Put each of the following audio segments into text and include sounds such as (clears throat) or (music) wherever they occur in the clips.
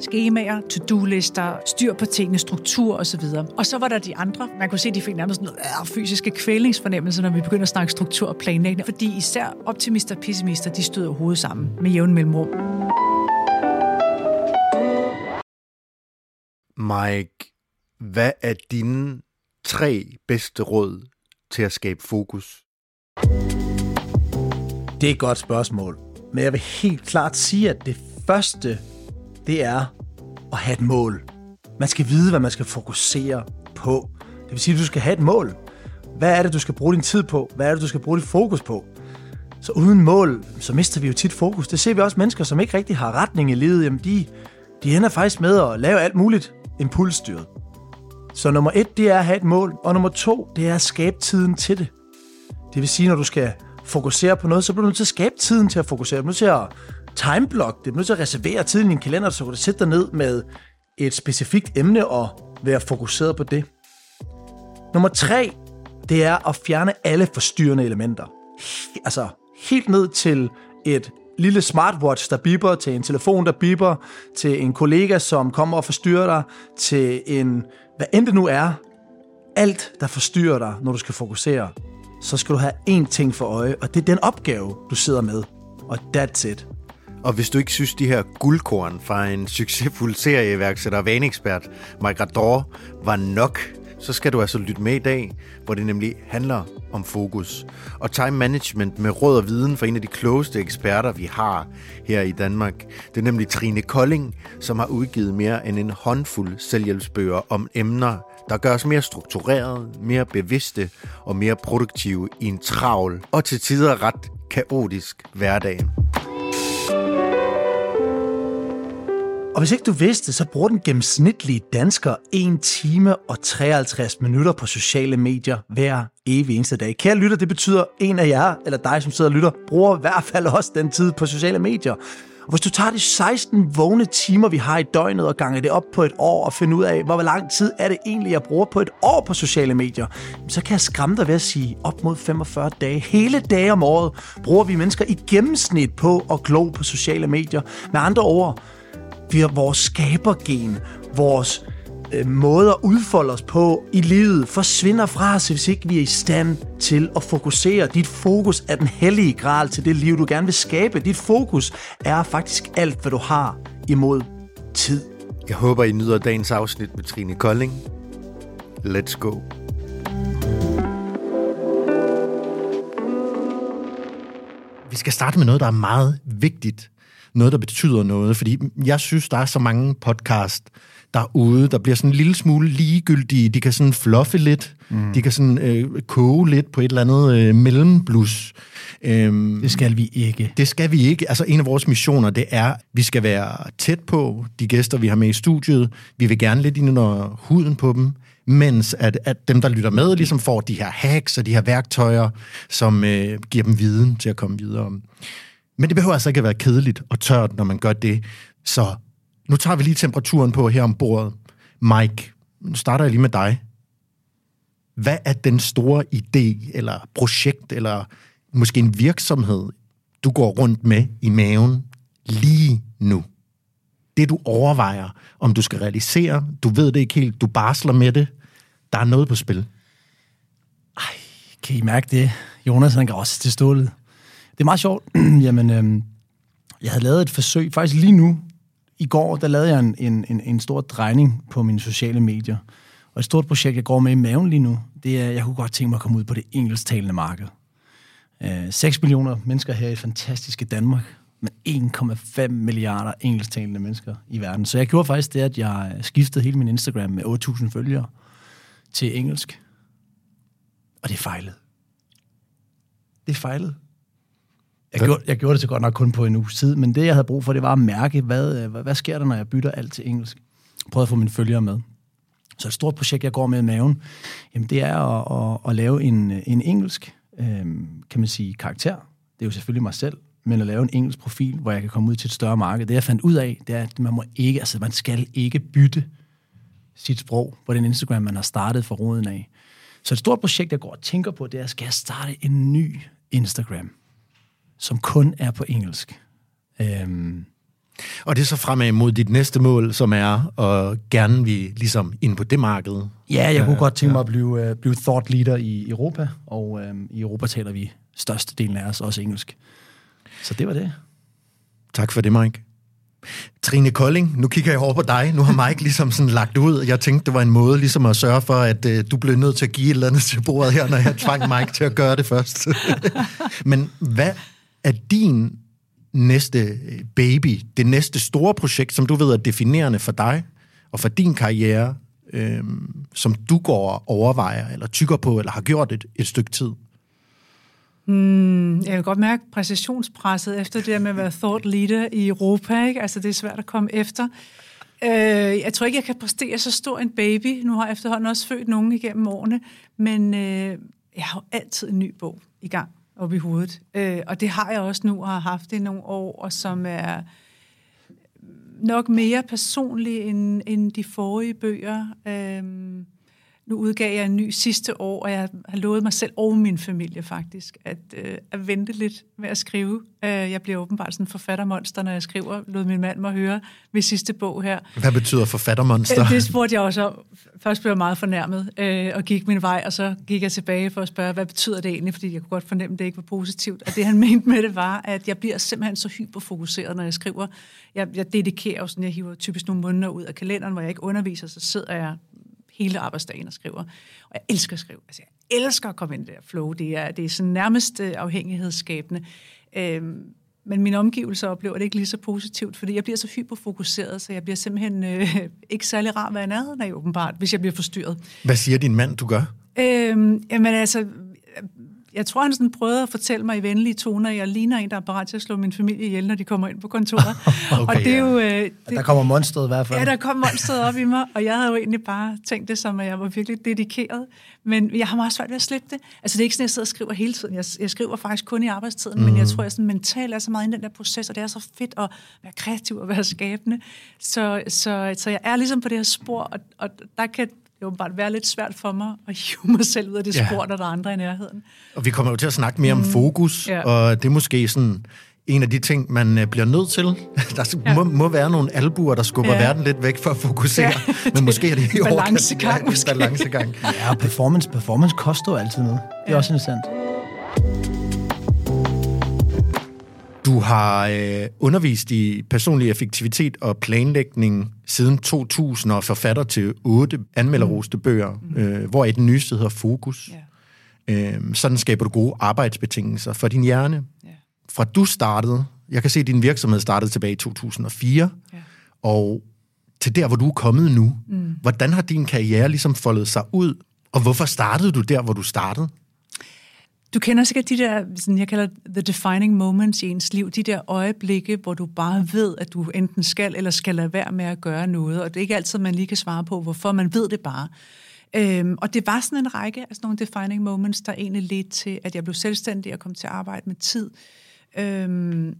skemaer, to-do-lister, styr på tingene, struktur osv. Og så var der de andre. Man kunne se, at de fik nærmest sådan noget øh, fysiske kvælningsfornemmelse, når vi begynder at snakke struktur og planlægning. Fordi især optimister og pessimister, de støder hovedet sammen med jævn mellemrum. Mike, hvad er dine tre bedste råd til at skabe fokus? Det er et godt spørgsmål. Men jeg vil helt klart sige, at det første, det er at have et mål. Man skal vide, hvad man skal fokusere på. Det vil sige, at du skal have et mål. Hvad er det, du skal bruge din tid på? Hvad er det, du skal bruge dit fokus på? Så uden mål, så mister vi jo tit fokus. Det ser vi også mennesker, som ikke rigtig har retning i livet. Jamen, de, de ender faktisk med at lave alt muligt impulsstyret. Så nummer et, det er at have et mål. Og nummer to, det er at skabe tiden til det. Det vil sige, når du skal fokusere på noget, så bliver du nødt til at skabe tiden til at fokusere. Du er nødt til at timeblock det. Du er nødt til at reservere tiden i din kalender, så du kan sætte dig ned med et specifikt emne og være fokuseret på det. Nummer tre, det er at fjerne alle forstyrrende elementer. Altså helt ned til et lille smartwatch, der biber, til en telefon, der biber, til en kollega, som kommer og forstyrrer dig, til en, hvad end det nu er, alt, der forstyrrer dig, når du skal fokusere, så skal du have én ting for øje, og det er den opgave, du sidder med. Og that's it. Og hvis du ikke synes, de her guldkorn fra en succesfuld serieværksætter og vaneekspert, Mike Rador, var nok, så skal du altså lytte med i dag, hvor det nemlig handler om fokus. Og time management med råd og viden fra en af de klogeste eksperter, vi har her i Danmark. Det er nemlig Trine Kolding, som har udgivet mere end en håndfuld selvhjælpsbøger om emner, der gør os mere struktureret, mere bevidste og mere produktive i en travl og til tider ret kaotisk hverdag. Og hvis ikke du vidste, så bruger den gennemsnitlige dansker 1 time og 53 minutter på sociale medier hver evig eneste dag. Kære lytter, det betyder, at en af jer, eller dig som sidder og lytter, bruger i hvert fald også den tid på sociale medier. Og hvis du tager de 16 vågne timer, vi har i døgnet, og ganger det op på et år, og finder ud af, hvor lang tid er det egentlig, jeg bruger på et år på sociale medier, så kan jeg skræmme dig ved at sige, op mod 45 dage, hele dage om året, bruger vi mennesker i gennemsnit på at glo på sociale medier. Med andre ord, vi har vores skabergen, vores øh, måde at udfolde os på i livet forsvinder fra os, hvis ikke vi er i stand til at fokusere. Dit fokus er den hellige gral til det liv, du gerne vil skabe. Dit fokus er faktisk alt, hvad du har imod tid. Jeg håber, I nyder dagens afsnit med Trine Kolding. Let's go. Vi skal starte med noget, der er meget vigtigt. Noget, der betyder noget. Fordi jeg synes, der er så mange podcast derude, der bliver sådan en lille smule ligegyldige. De kan sådan fluffe lidt. Mm. De kan sådan øh, koge lidt på et eller andet øh, mellemblus. Øhm, det skal vi ikke. Det skal vi ikke. Altså en af vores missioner, det er, at vi skal være tæt på de gæster, vi har med i studiet. Vi vil gerne lidt ind under huden på dem mens at, at dem, der lytter med, ligesom får de her hacks og de her værktøjer, som øh, giver dem viden til at komme videre. Men det behøver altså ikke at være kedeligt og tørt, når man gør det. Så nu tager vi lige temperaturen på her om bordet. Mike, nu starter jeg lige med dig. Hvad er den store idé, eller projekt, eller måske en virksomhed, du går rundt med i maven lige nu? Det, du overvejer, om du skal realisere, du ved det ikke helt, du barsler med det, der er noget på spil. Ej, kan I mærke det? Jonas, han går også til stålet. Det er meget sjovt. (clears throat) Jamen, øhm, jeg havde lavet et forsøg, faktisk lige nu, i går, der lavede jeg en, en, en, en stor drejning på mine sociale medier. Og et stort projekt, jeg går med i maven lige nu, det er, jeg kunne godt tænke mig at komme ud på det engelsktalende marked. Øh, 6 millioner mennesker her i fantastiske Danmark, men 1,5 milliarder engelsktalende mennesker i verden. Så jeg gjorde faktisk det, at jeg skiftede hele min Instagram med 8.000 følgere til engelsk. Og det fejlede. Det fejlede. Jeg gjorde, jeg gjorde det så godt nok kun på en uge tid, men det, jeg havde brug for, det var at mærke, hvad, hvad, hvad sker der, når jeg bytter alt til engelsk. Prøv at få mine følgere med. Så et stort projekt, jeg går med i maven, jamen det er at, at, at lave en, en engelsk, øh, kan man sige, karakter. Det er jo selvfølgelig mig selv, men at lave en engelsk profil, hvor jeg kan komme ud til et større marked. Det, jeg fandt ud af, det er, at man må ikke, altså man skal ikke bytte sit sprog på den Instagram, man har startet fra roden af. Så et stort projekt, jeg går og tænker på, det er, skal jeg starte en ny Instagram? Som kun er på engelsk. Øhm. Og det er så fremad mod dit næste mål, som er at gerne vi ligesom ind på det marked. Ja, jeg kunne uh, godt tænke mig at blive, uh, blive thought leader i Europa, og uh, i Europa taler vi størstedelen af os også engelsk. Så det var det. Tak for det, Mike. Trine Kolding, nu kigger jeg over på dig. Nu har Mike ligesom sådan lagt ud. Jeg tænkte, det var en måde ligesom at sørge for, at uh, du blev nødt til at give et eller andet til bordet her, når jeg tvang Mike til at gøre det først. (laughs) Men hvad er din næste øh, baby, det næste store projekt, som du ved er definerende for dig og for din karriere, øh, som du går og overvejer, eller tykker på, eller har gjort et, et stykke tid? Hmm, jeg kan godt mærke præcisionspresset efter det der med at være thought leader i Europa. Ikke? Altså, det er svært at komme efter. Øh, jeg tror ikke, jeg kan præstere så stor en baby. Nu har jeg efterhånden også født nogen igennem årene. Men øh, jeg har jo altid en ny bog i gang op i hovedet. Øh, og det har jeg også nu og har haft det i nogle år, og som er nok mere personlig end, end de forrige bøger. Øh, nu udgav jeg en ny sidste år, og jeg har lovet mig selv og min familie faktisk, at, øh, at vente lidt med at skrive. Øh, jeg bliver åbenbart sådan en forfattermonster, når jeg skriver. Lod min mand mig høre ved sidste bog her. Hvad betyder forfattermonster? Øh, det spurgte jeg også Først blev jeg meget fornærmet øh, og gik min vej, og så gik jeg tilbage for at spørge, hvad betyder det egentlig? Fordi jeg kunne godt fornemme, at det ikke var positivt. Og det han (laughs) mente med det var, at jeg bliver simpelthen så hyperfokuseret, når jeg skriver. Jeg, jeg dedikerer jo sådan, jeg hiver typisk nogle måneder ud af kalenderen, hvor jeg ikke underviser, så sidder jeg hele arbejdsdagen og skriver. Og jeg elsker at skrive. Altså, jeg elsker at komme ind i det der flow. Det er, det er sådan nærmest øh, afhængighedsskabende. Øhm, men mine omgivelser oplever det ikke lige så positivt, fordi jeg bliver så hyperfokuseret, så jeg bliver simpelthen øh, (laughs) ikke særlig rar være i nærheden af, åbenbart, hvis jeg bliver forstyrret. Hvad siger din mand, du gør? Øhm, jamen altså, jeg tror, han sådan prøvede at fortælle mig i venlige toner, at jeg ligner en, der er parat til at slå min familie ihjel, når de kommer ind på kontoret. (laughs) okay, og det er jo... Øh, det, der kommer monstret i hvert fald. Ja, der kommer monstret op i mig, og jeg havde jo egentlig bare tænkt det som, at jeg var virkelig dedikeret. Men jeg har meget svært ved at slippe det. Altså, det er ikke sådan, at jeg sidder og skriver hele tiden. Jeg, jeg skriver faktisk kun i arbejdstiden, mm. men jeg mhm. tror, jeg sådan mentalt er så meget i den der proces, og det er så fedt at være kreativ og være skabende. Så, så, så jeg er ligesom på det her spor, og, og der kan det åbenbart være lidt svært for mig at hive mig selv ud af det ja. spor, når der er andre i nærheden. Og vi kommer jo til at snakke mere mm. om fokus, ja. og det er måske sådan en af de ting, man øh, bliver nødt til. (laughs) Der ja. må, må være nogle albuer, der skubber ja. verden lidt væk for at fokusere, ja. (laughs) men måske er det i (laughs) balancegang. Ja, måske. balancegang. ja, performance, performance koster jo altid noget. Det er ja. også interessant. Du har øh, undervist i personlig effektivitet og planlægning siden 2000 og forfatter til otte anmelderoste bøger, mm. øh, hvor den nyeste hedder Fokus. Yeah. Øh, sådan skaber du gode arbejdsbetingelser for din hjerne. Yeah. Fra du startede, jeg kan se, at din virksomhed startede tilbage i 2004, yeah. og til der, hvor du er kommet nu. Mm. Hvordan har din karriere ligesom foldet sig ud, og hvorfor startede du der, hvor du startede? Du kender sikkert de der, sådan jeg kalder the defining moments i ens liv, de der øjeblikke, hvor du bare ved, at du enten skal eller skal lade være med at gøre noget, og det er ikke altid, man lige kan svare på, hvorfor, man ved det bare. Øhm, og det var sådan en række af sådan nogle defining moments, der egentlig ledte til, at jeg blev selvstændig og kom til at arbejde med tid. Øhm,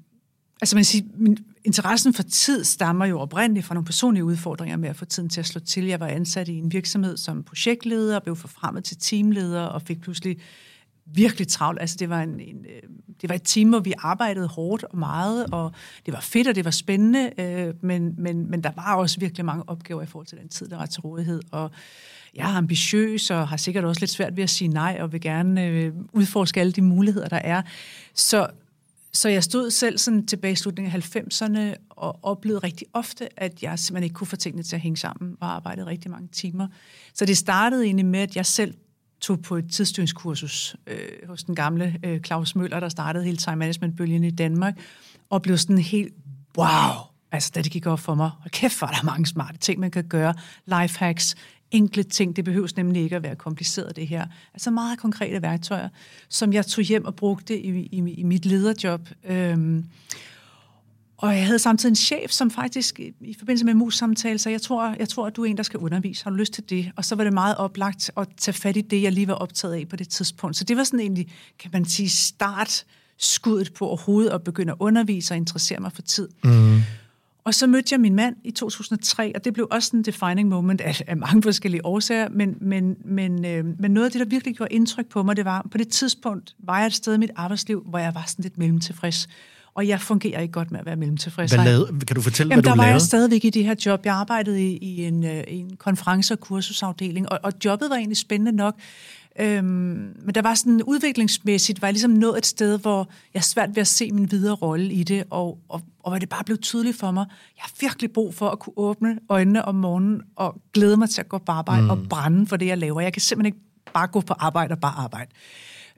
altså man siger, min interessen for tid stammer jo oprindeligt fra nogle personlige udfordringer med at få tiden til at slå til. Jeg var ansat i en virksomhed som projektleder, blev forfremmet til teamleder og fik pludselig virkelig travlt. Altså, det var, en, en, øh, det var et team, hvor vi arbejdede hårdt og meget, og det var fedt, og det var spændende, øh, men, men, men der var også virkelig mange opgaver i forhold til den tid, der var til rådighed. Og jeg er ambitiøs, og har sikkert også lidt svært ved at sige nej, og vil gerne øh, udforske alle de muligheder, der er. Så, så jeg stod selv sådan tilbage i slutningen af 90'erne og oplevede rigtig ofte, at jeg simpelthen ikke kunne få tingene til at hænge sammen og arbejdede rigtig mange timer. Så det startede egentlig med, at jeg selv tog på et tidsstyringskursus øh, hos den gamle øh, Claus Møller, der startede hele time management-bølgen i Danmark, og blev sådan helt, wow, altså da det gik op for mig, og kæft var der mange smarte ting, man kan gøre, lifehacks, enkle ting, det behøves nemlig ikke at være kompliceret det her. Altså meget konkrete værktøjer, som jeg tog hjem og brugte i, i, i mit lederjob. Øhm, og jeg havde samtidig en chef, som faktisk i forbindelse med mus-samtale sagde, jeg tror, jeg tror, at du er en, der skal undervise. Har du lyst til det? Og så var det meget oplagt at tage fat i det, jeg lige var optaget af på det tidspunkt. Så det var sådan egentlig, kan man sige, start skuddet på overhovedet at begynde at undervise og interessere mig for tid. Mm. Og så mødte jeg min mand i 2003, og det blev også en defining moment af, af mange forskellige årsager, men, men, men, øh, men noget af det, der virkelig gjorde indtryk på mig, det var, på det tidspunkt var jeg et sted i mit arbejdsliv, hvor jeg var sådan lidt mellemtilfreds. Og jeg fungerer ikke godt med at være mellemtilfreds. Hvad lavede, kan du fortælle, Jamen, hvad der du var lavede? jeg stadigvæk i det her job. Jeg arbejdede i, i, en, øh, i en konference- og kursusafdeling, og, og jobbet var egentlig spændende nok. Øhm, men der var sådan udviklingsmæssigt, var jeg ligesom nået et sted, hvor jeg svært ved at se min videre rolle i det, og, og, og hvor det bare blev tydeligt for mig. Jeg har virkelig brug for at kunne åbne øjnene om morgenen og glæde mig til at gå på arbejde mm. og brænde for det, jeg laver. Jeg kan simpelthen ikke bare gå på arbejde og bare arbejde.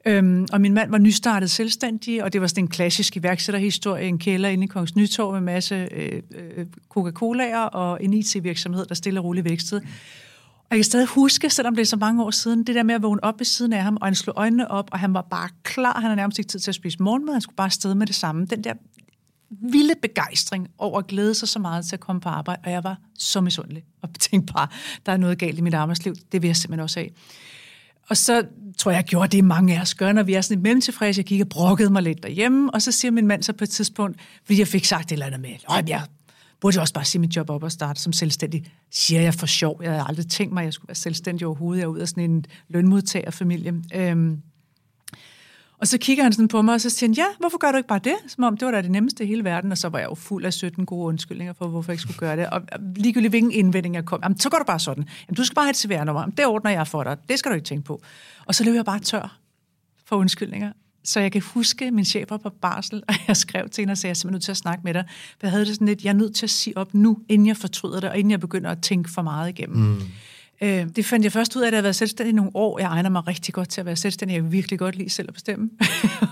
Øhm, og min mand var nystartet selvstændig, og det var sådan en klassisk iværksætterhistorie, en kælder inde i Kongens Nytorv med masse øh, øh, Coca-Cola'er og en IT-virksomhed, der stille og roligt vækstede. Og jeg kan stadig huske, selvom det er så mange år siden, det der med at vågne op ved siden af ham, og han slog øjnene op, og han var bare klar. Han havde nærmest ikke tid til at spise morgenmad, han skulle bare afsted med det samme. Den der vilde begejstring over at glæde sig så meget til at komme på arbejde, og jeg var så misundelig, og (laughs) tænkte bare, der er noget galt i mit arbejdsliv, det vil jeg simpelthen også af. Og så tror jeg, jeg gjorde det, mange af os gør, når vi er sådan lidt mellemtilfredse. Jeg gik og brokkede mig lidt derhjemme, og så siger min mand så på et tidspunkt, fordi jeg fik sagt et eller andet med, at jeg burde jo også bare sige mit job op og starte som selvstændig. Siger jeg for sjov. Jeg havde aldrig tænkt mig, at jeg skulle være selvstændig overhovedet. Jeg er ud af sådan en lønmodtagerfamilie. Øhm, og så kigger han sådan på mig, og så siger han, ja, hvorfor gør du ikke bare det? Som om det var da det nemmeste i hele verden. Og så var jeg jo fuld af 17 gode undskyldninger for, hvorfor jeg ikke skulle gøre det. Og ligegyldigt hvilken indvending jeg kom, jamen, så går du bare sådan. Jamen, du skal bare have et CVR-nummer. Det ordner jeg for dig. Det skal du ikke tænke på. Og så løb jeg bare tør for undskyldninger. Så jeg kan huske, min chef var på barsel, og jeg skrev til hende og sagde, jeg er simpelthen nødt til at snakke med dig. For jeg havde det sådan lidt, jeg er nødt til at sige op nu, inden jeg fortryder det, og inden jeg begynder at tænke for meget igennem. Mm. Øh, det fandt jeg først ud af, at jeg har været selvstændig i nogle år. Jeg egner mig rigtig godt til at være selvstændig. Jeg vil virkelig godt lide selv at bestemme.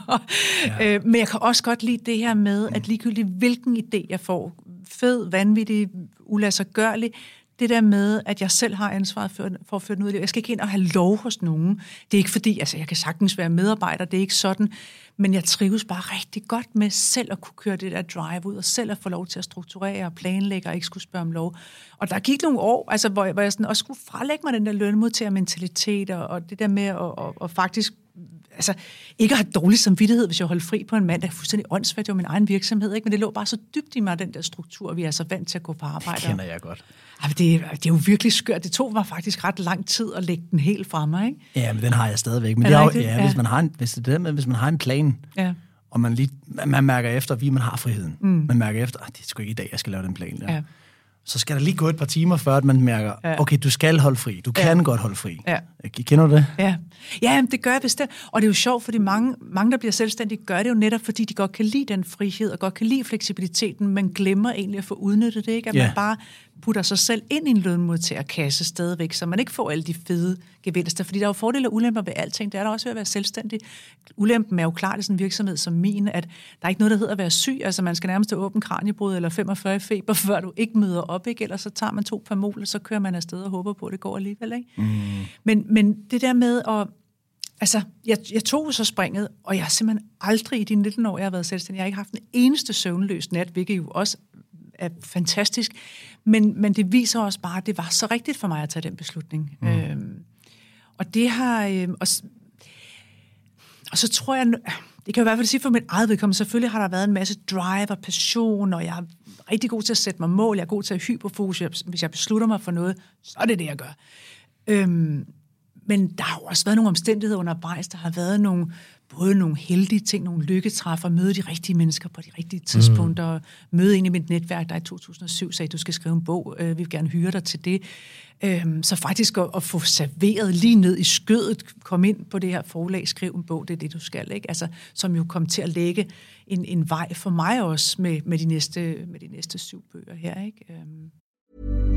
(laughs) ja. øh, men jeg kan også godt lide det her med, at ligegyldigt hvilken idé jeg får, fed, vanvittig, ulassergørlig, det der med, at jeg selv har ansvaret for, for at føre den ud. Jeg skal ikke ind og have lov hos nogen. Det er ikke fordi, altså jeg kan sagtens være medarbejder, det er ikke sådan, men jeg trives bare rigtig godt med selv at kunne køre det der drive ud, og selv at få lov til at strukturere og planlægge, og ikke skulle spørge om lov. Og der gik nogle år, altså, hvor, jeg, hvor jeg sådan også skulle frelægge mig den der lønmodtagermentalitet, og, og det der med at og, og faktisk altså, ikke at have dårlig samvittighed, hvis jeg holdt fri på en mand, der er fuldstændig åndssvagt, det var min egen virksomhed, ikke? men det lå bare så dybt i mig, den der struktur, vi er så vant til at gå på arbejde. Det kender jeg godt. Ej, det, det er jo virkelig skørt. Det tog mig faktisk ret lang tid at lægge den helt fra mig, ikke? Ja, men den har jeg stadigvæk. Men Er det er jo, det ja, Ja. hvis man har en, hvis det er det med, hvis man har en plan, Ja. og man, lige, man mærker efter, at man har friheden. Mm. Man mærker efter, at det er sgu ikke i dag, jeg skal lave den plan der. Ja. Så skal der lige gå et par timer, før at man mærker, Ja. okay, du skal holde fri. Du kan godt holde fri. Ja. Kender du det? Ja, ja det gør jeg bestemt. Og det er jo sjovt, fordi mange, mange, der bliver selvstændige, gør det jo netop, fordi de godt kan lide den frihed, og godt kan lide fleksibiliteten, men glemmer egentlig at få udnyttet det, ikke? At Ja. man bare putter sig selv ind i en lønmodtagerkasse stadigvæk, så man ikke får alle de fede gevinster. Fordi der er jo fordele og ulemper ved alting. Det er der også ved at være selvstændig. Ulempen er jo klart i sådan en virksomhed som min, at der er ikke noget, der hedder at være syg. Altså man skal nærmest have åben kraniebrud eller 45 i feber, (laughs) før du ikke møder op, ikke? Ellers så tager man to par og så kører man afsted og håber på, at det går alligevel, ikke? Mm. Men, men det der med at Altså, jeg, jeg tog så springet, og jeg har simpelthen aldrig i de 19 år, jeg har været selvstændig, jeg har ikke haft en eneste søvnløs nat, hvilket jo også er fantastisk. Men, men det viser også bare, at det var så rigtigt for mig at tage den beslutning. Mm. Øhm, og det har... Øhm, og, og så tror jeg, det kan jeg i hvert fald sige for mit eget vedkommende, selvfølgelig har der været en masse drive og passion, og jeg er rigtig god til at sætte mig mål, jeg er god til at hyperfokus, hvis jeg beslutter mig for noget, så er det det, jeg gør. Øhm, men der har jo også været nogle omstændigheder undervejs. Der har været nogle, både nogle heldige ting, nogle lykketræffer, møde de rigtige mennesker på de rigtige tidspunkter, mm. møde en i mit netværk, der i 2007 sagde, du skal skrive en bog, øh, vi vil gerne hyre dig til det. Øhm, så faktisk at, at få serveret lige ned i skødet, komme ind på det her forlag, skrive en bog, det er det, du skal. Ikke? Altså, som jo kom til at lægge en, en vej for mig også med, med, de, næste, med de næste syv bøger her. Ikke? Øhm.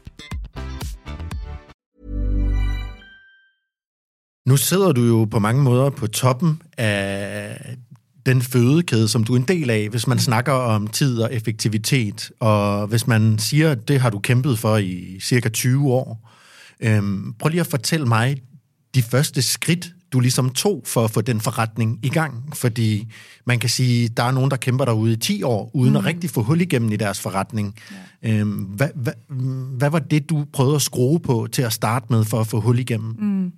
Nu sidder du jo på mange måder på toppen af den fødekæde, som du er en del af, hvis man snakker om tid og effektivitet, og hvis man siger, at det har du kæmpet for i cirka 20 år. Øhm, prøv lige at fortælle mig de første skridt, du ligesom tog for at få den forretning i gang. Fordi man kan sige, der er nogen, der kæmper derude i 10 år, uden mm. at rigtig få hul igennem i deres forretning. Ja. Øhm, hvad, hvad, hvad var det, du prøvede at skrue på til at starte med for at få hul igennem? Mm.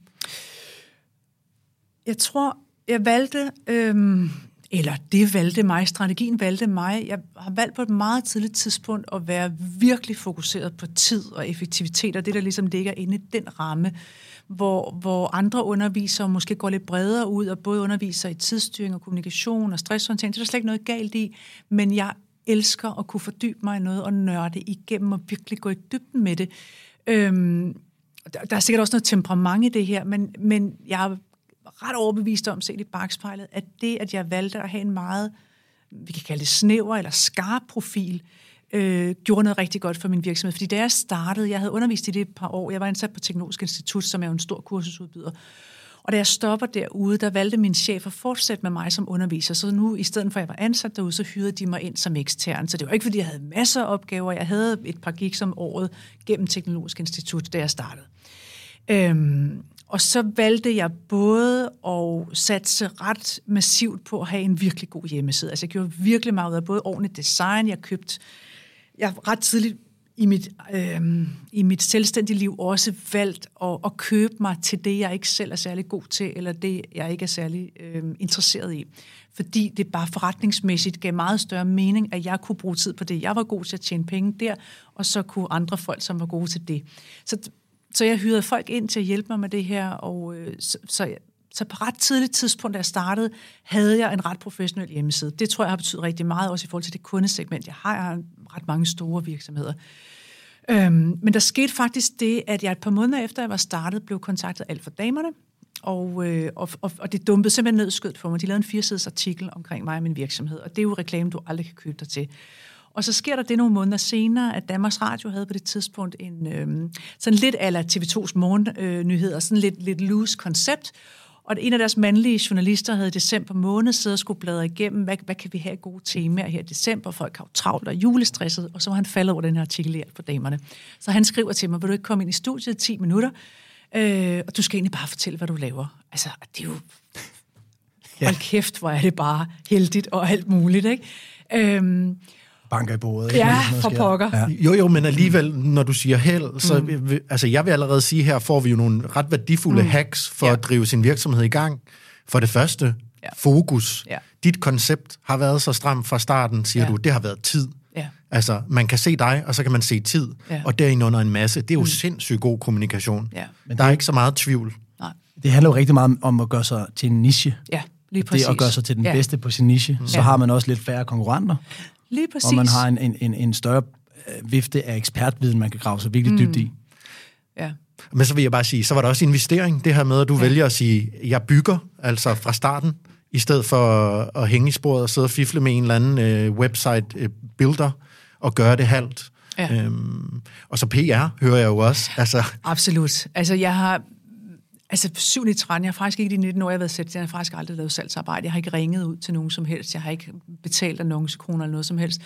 Jeg tror, jeg valgte, øhm, eller det valgte mig, strategien valgte mig. Jeg har valgt på et meget tidligt tidspunkt at være virkelig fokuseret på tid og effektivitet, og det, der ligesom ligger inde i den ramme hvor, hvor andre undervisere måske går lidt bredere ud, og både underviser i tidsstyring og kommunikation og stresshåndtering. Det er der slet ikke noget galt i, men jeg elsker at kunne fordybe mig i noget og nørde igennem og virkelig gå i dybden med det. Øhm, der, der er sikkert også noget temperament i det her, men, men jeg ret overbevist om, set i bagspejlet, at det, at jeg valgte at have en meget, vi kan kalde det snæver eller skarp profil, øh, gjorde noget rigtig godt for min virksomhed. Fordi da jeg startede, jeg havde undervist i det et par år, jeg var ansat på Teknologisk Institut, som er jo en stor kursusudbyder, og da jeg stopper derude, der valgte min chef at fortsætte med mig som underviser. Så nu, i stedet for at jeg var ansat derude, så hyrede de mig ind som ekstern. Så det var ikke, fordi jeg havde masser af opgaver. Jeg havde et par gigs om året gennem Teknologisk Institut, da jeg startede. Øhm, og så valgte jeg både at satse ret massivt på at have en virkelig god hjemmeside. Altså jeg gjorde virkelig meget ud af både ordentligt design, jeg købte jeg ret tidligt i mit, øh, i mit selvstændige liv også valgt at, at købe mig til det, jeg ikke selv er særlig god til, eller det, jeg ikke er særlig øh, interesseret i. Fordi det bare forretningsmæssigt gav meget større mening, at jeg kunne bruge tid på det. Jeg var god til at tjene penge der, og så kunne andre folk, som var gode til det. Så, så jeg hyrede folk ind til at hjælpe mig med det her, og øh, så, så så på ret tidligt tidspunkt, da jeg startede, havde jeg en ret professionel hjemmeside. Det tror jeg har betydet rigtig meget, også i forhold til det kundesegment. Jeg har, jeg har ret mange store virksomheder. Øhm, men der skete faktisk det, at jeg et par måneder efter, jeg var startet, blev kontaktet alt for damerne. Og, øh, og, og, og det dumpede simpelthen ned skødt for mig. De lavede en firesides artikel omkring mig og min virksomhed, og det er jo reklame, du aldrig kan købe dig til. Og så sker der det nogle måneder senere, at Danmarks Radio havde på det tidspunkt en øh, sådan lidt ala TV2's morgennyheder, øh, sådan lidt, lidt loose koncept, og en af deres mandlige journalister havde i december måned siddet og skulle bladre igennem, hvad, hvad kan vi have gode temaer her i december? Folk har jo travlt og julestresset, og så var han faldet over den her artikel for damerne. Så han skriver til mig, vil du ikke komme ind i studiet i 10 minutter, øh, og du skal egentlig bare fortælle, hvad du laver. Altså, det er jo... Ja. Hold kæft, hvor er det bare heldigt og alt muligt, ikke? Øhm, banker i bordet. Ja, for pokker. Ja. Jo, jo, men alligevel, når du siger held, så mm. altså, jeg vil allerede sige, her får vi jo nogle ret værdifulde mm. hacks for ja. at drive sin virksomhed i gang. For det første, ja. fokus. Ja. Dit koncept har været så stramt fra starten, siger ja. du, det har været tid. Ja. Altså, man kan se dig, og så kan man se tid, ja. og derinde under en masse. Det er jo mm. sindssygt god kommunikation. Ja. Men der er ikke så meget tvivl. Nej. Det handler jo rigtig meget om at gøre sig til en niche. Ja, lige præcis. Det at gøre sig til den ja. bedste på sin niche. Mm. Så ja. har man også lidt færre konkurrenter. Lige præcis. Og man har en, en, en, en større øh, vifte af ekspertviden, man kan grave sig virkelig dybt mm. i. Ja. Men så vil jeg bare sige, så var der også investering, det her med, at du ja. vælger at sige, jeg bygger, altså fra starten, i stedet for at hænge i sporet og sidde og fifle med en eller anden øh, website-builder øh, og gøre det halvt. Ja. Øhm, og så PR hører jeg jo også. Altså. Absolut. Altså, jeg har Altså 7 i 13, jeg har faktisk ikke de 19 år, jeg har været sæt, jeg har faktisk aldrig lavet salgsarbejde. Jeg har ikke ringet ud til nogen som helst. Jeg har ikke betalt annoncekroner eller noget som helst.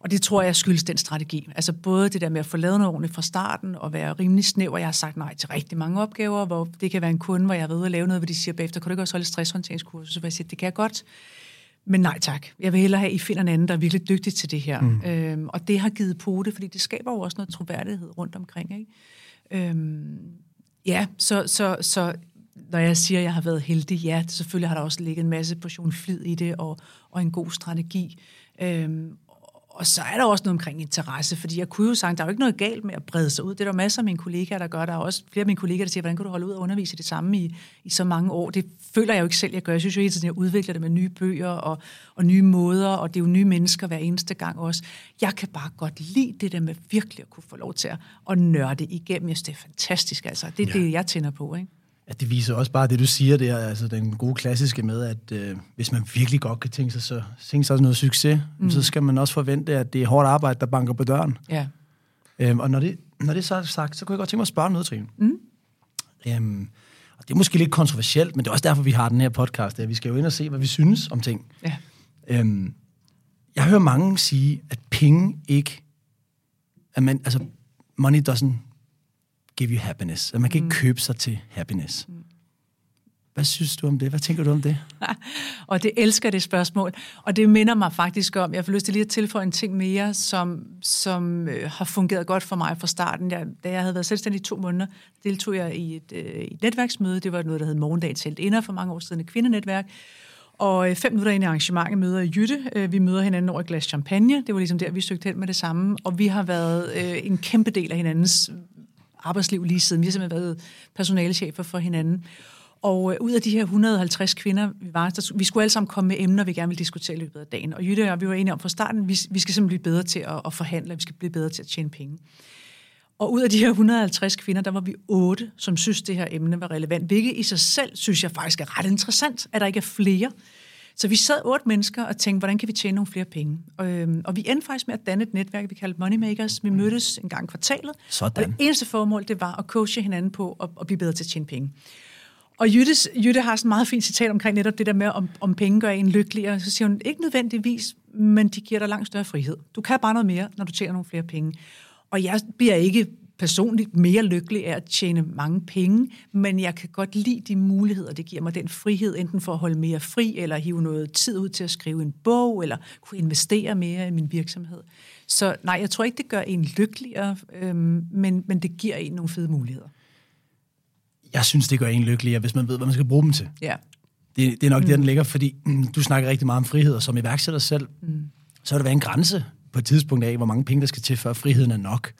Og det tror jeg skyldes den strategi. Altså både det der med at få lavet noget ordentligt fra starten og være rimelig snæv, jeg har sagt nej til rigtig mange opgaver, hvor det kan være en kunde, hvor jeg har været ude at lave noget, hvor de siger bagefter, kan du ikke også holde stresshåndteringskursus? Så jeg sige, det kan jeg godt. Men nej tak. Jeg vil hellere have, at I finder en anden, der er virkelig dygtig til det her. Mm. Øhm, og det har givet på det, fordi det skaber jo også noget troværdighed rundt omkring. Ikke? Øhm, Ja, så, så, så når jeg siger, at jeg har været heldig, ja, selvfølgelig har der også ligget en masse portion flid i det, og, og en god strategi. Øhm, og så er der også noget omkring interesse, fordi jeg kunne jo sige, der er jo ikke noget galt med at brede sig ud. Det er der masser af mine kollegaer, der gør. Der er også flere af mine kollegaer, der siger, hvordan kan du holde ud og undervise det samme i, i så mange år? Det føler jeg jo ikke selv, jeg gør. Jeg synes jo hele tiden, jeg udvikler det med nye bøger og, og nye måder, og det er jo nye mennesker hver eneste gang også. Jeg kan bare godt lide det der med virkelig at kunne få lov til at, at nørde igennem. Jeg synes, det er fantastisk. Altså. Det er ja. det, jeg tænder på. Ikke? At det viser også bare det, du siger der, altså den gode klassiske med, at øh, hvis man virkelig godt kan tænke sig, så, tænke sig noget succes, mm. så skal man også forvente, at det er hårdt arbejde, der banker på døren. Ja. Øhm, og når det, når det så er sagt, så kunne jeg godt tænke mig at spørge noget, Trine. Mm. Øhm, og det er måske lidt kontroversielt, men det er også derfor, vi har den her podcast. At vi skal jo ind og se, hvad vi synes om ting. Ja. Øhm, jeg hører mange sige, at penge ikke... At man, altså, money doesn't give you happiness. At man kan ikke mm. købe sig til happiness. Mm. Hvad synes du om det? Hvad tænker du om det? (laughs) og det elsker det spørgsmål. Og det minder mig faktisk om, jeg får lyst til lige at tilføje en ting mere, som, som øh, har fungeret godt for mig fra starten. Jeg, da jeg havde været selvstændig i to måneder, deltog jeg i et, øh, et netværksmøde. Det var noget, der hed Morgendagens Helt Inder for mange år siden, et kvindenetværk. Og øh, fem minutter ind i arrangementet møder Jytte. Øh, vi møder hinanden over et glas champagne. Det var ligesom der, vi søgte hen med det samme. Og vi har været øh, en kæmpe del af hinandens arbejdsliv lige siden. Vi har simpelthen været personalechefer for hinanden. Og øh, ud af de her 150 kvinder, vi var, der, vi skulle alle sammen komme med emner, vi gerne ville diskutere i løbet af dagen. Og Jytte og vi var enige om fra starten, vi, vi skal simpelthen blive bedre til at, at forhandle, vi skal blive bedre til at tjene penge. Og ud af de her 150 kvinder, der var vi otte, som synes, det her emne var relevant. Hvilket i sig selv, synes jeg faktisk er ret interessant, at der ikke er flere. Så vi sad otte mennesker og tænkte, hvordan kan vi tjene nogle flere penge? Og, øhm, og vi endte faktisk med at danne et netværk, vi kaldte Moneymakers. Vi mødtes en gang i kvartalet. Sådan. Og det eneste formål, det var at coache hinanden på at, at blive bedre til at tjene penge. Og Jytte, Jytte har sådan et meget fint citat omkring netop det der med, om, om penge gør en lykkelig. Så siger hun, ikke nødvendigvis, men de giver dig langt større frihed. Du kan bare noget mere, når du tjener nogle flere penge. Og jeg bliver ikke personligt mere lykkelig af at tjene mange penge, men jeg kan godt lide de muligheder, det giver mig den frihed, enten for at holde mere fri, eller hive noget tid ud til at skrive en bog, eller kunne investere mere i min virksomhed. Så nej, jeg tror ikke, det gør en lykkeligere, øhm, men, men det giver en nogle fede muligheder. Jeg synes, det gør en lykkeligere, hvis man ved, hvad man skal bruge dem til. Ja. Det, det er nok mm. der, den ligger, fordi mm, du snakker rigtig meget om frihed, og som iværksætter selv, mm. så er der været en grænse på et tidspunkt af, hvor mange penge, der skal til, før friheden er nok.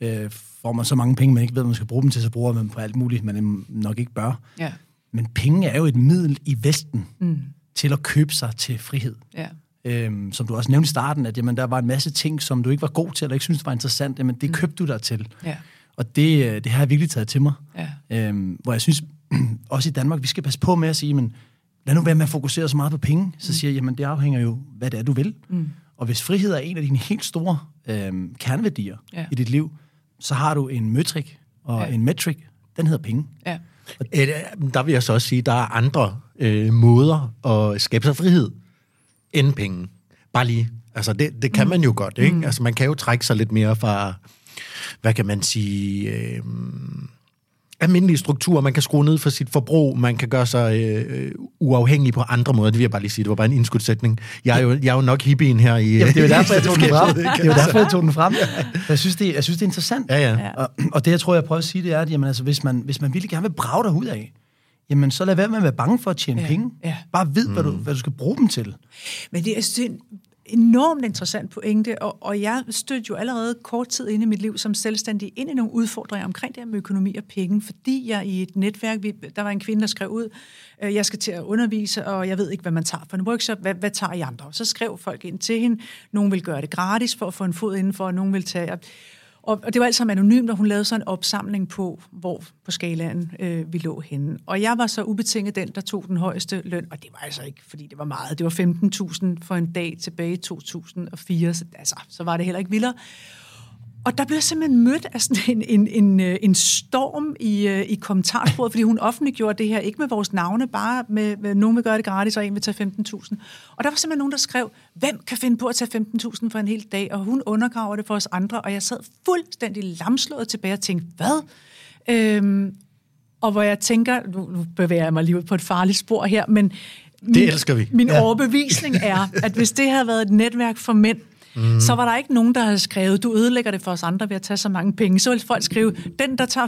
Ja. Øh, får man så mange penge, man ikke ved, hvad man skal bruge dem til, så bruger man på alt muligt, man nok ikke bør. Ja. Men penge er jo et middel i Vesten mm. til at købe sig til frihed. Ja. Øhm, som du også nævnte i starten, at jamen, der var en masse ting, som du ikke var god til, eller ikke synes var interessant, jamen det mm. købte du dig til. Ja. Og det, øh, det har jeg virkelig taget til mig. Ja. Øhm, hvor jeg synes, (clears throat) også i Danmark, vi skal passe på med at sige, men lad nu være med at fokusere så meget på penge. Så mm. siger jeg, jamen det afhænger jo, hvad det er, du vil. Mm. Og hvis frihed er en af dine helt store øhm, kerneværdier Ja. i dit liv, så har du en metrik, og Ja. en metric, den hedder penge. Ja. Øh, Der vil jeg så også sige, at der er andre øh, måder at skabe sig frihed end penge. Bare lige. Altså, det, det kan man jo godt, ikke? Altså, man kan jo trække sig lidt mere fra, hvad kan man sige, øh, almindelige strukturer. Man kan skrue ned for sit forbrug. Man kan gøre sig øh, uafhængig på andre måder. Det vil jeg bare lige sige. Det var bare en indskudsætning. Jeg er jo, jeg er jo nok hippien her i... Jamen, det er jo derfor, jeg tog den (laughs) frem. Det er jo derfor, jeg tog den frem. Jeg synes, det, jeg synes, det er interessant. Ja, ja. Og, og det, jeg tror, jeg prøver at sige, det er, at jamen, altså, hvis, man, hvis man virkelig gerne vil brage dig ud af, jamen, så lad være med at være bange for at tjene Ja, penge. ja. Bare vid, hvad, du, hvad du skal bruge dem til. Men det er, jeg enormt interessant pointe, og, og jeg stødte jo allerede kort tid inde i mit liv som selvstændig ind i nogle udfordringer omkring det her med økonomi og penge, fordi jeg i et netværk, vi, der var en kvinde, der skrev ud, øh, jeg skal til at undervise, og jeg ved ikke, hvad man tager for en workshop, hvad, hvad tager I andre? Så skrev folk ind til hende, nogen vil gøre det gratis for at få en fod indenfor, og nogen vil tage... Og, og det var alt sammen anonymt, og hun lavede så en opsamling på, hvor på skalaen øh, vi lå henne. Og jeg var så ubetinget den, der tog den højeste løn, og det var altså ikke, fordi det var meget. Det var 15.000 for en dag tilbage i 2004, så, altså, så var det heller ikke vildere. Og der blev jeg simpelthen mødt af sådan en, en, en, øh, en storm i, øh, i kommentarsporet, fordi hun offentliggjorde det her, ikke med vores navne, bare med, med nogen vil gøre det gratis, og en vil tage 15.000. Og der var simpelthen nogen, der skrev, hvem kan finde på at tage 15.000 for en hel dag? Og hun undergraver det for os andre, og jeg sad fuldstændig lamslået tilbage og tænkte, hvad? Øhm, og hvor jeg tænker, nu, nu bevæger jeg mig lige ud på et farligt spor her, men min, elsker vi. Min ja. overbevisning er, at hvis det havde været et netværk for mænd, mm. så var der ikke nogen, der havde skrevet, du ødelægger det for os andre ved at tage så mange penge. Så ville folk skrive, den, der tager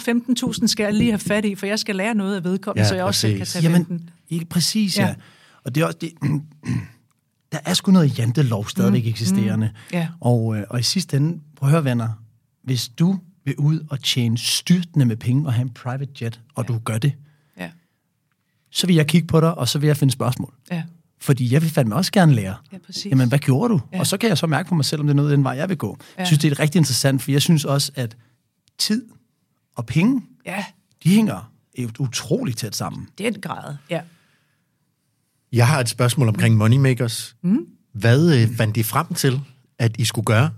15.000, skal jeg lige have fat i, for jeg skal lære noget af vedkommende, Ja, så jeg også selv kan præcis. tage 15. Jamen, ikke præcis, ja. Ja. Og det er også det, (clears throat) der er sgu noget jantelov stadigvæk eksisterende. Ja. Og, øh, og i sidste ende, prøv at høre venner, hvis du vil ud og tjene styrtende med penge og have en private jet, og ja. du gør det, Ja, så vil jeg kigge på dig, og så vil jeg finde spørgsmål. ja, Fordi jeg vil fandme også gerne lære. ja, præcis. Jamen, hvad gjorde du? Ja. Og så kan jeg så mærke på mig selv, om det er noget den vej, jeg vil gå. Jeg Ja. synes, det er rigtig interessant, for jeg synes også, at tid og penge, Ja, de hænger utroligt tæt sammen. Den grad, ja. Jeg har et spørgsmål omkring Moneymakers. Mm. Hvad øh, fandt de frem til, at I skulle gøre?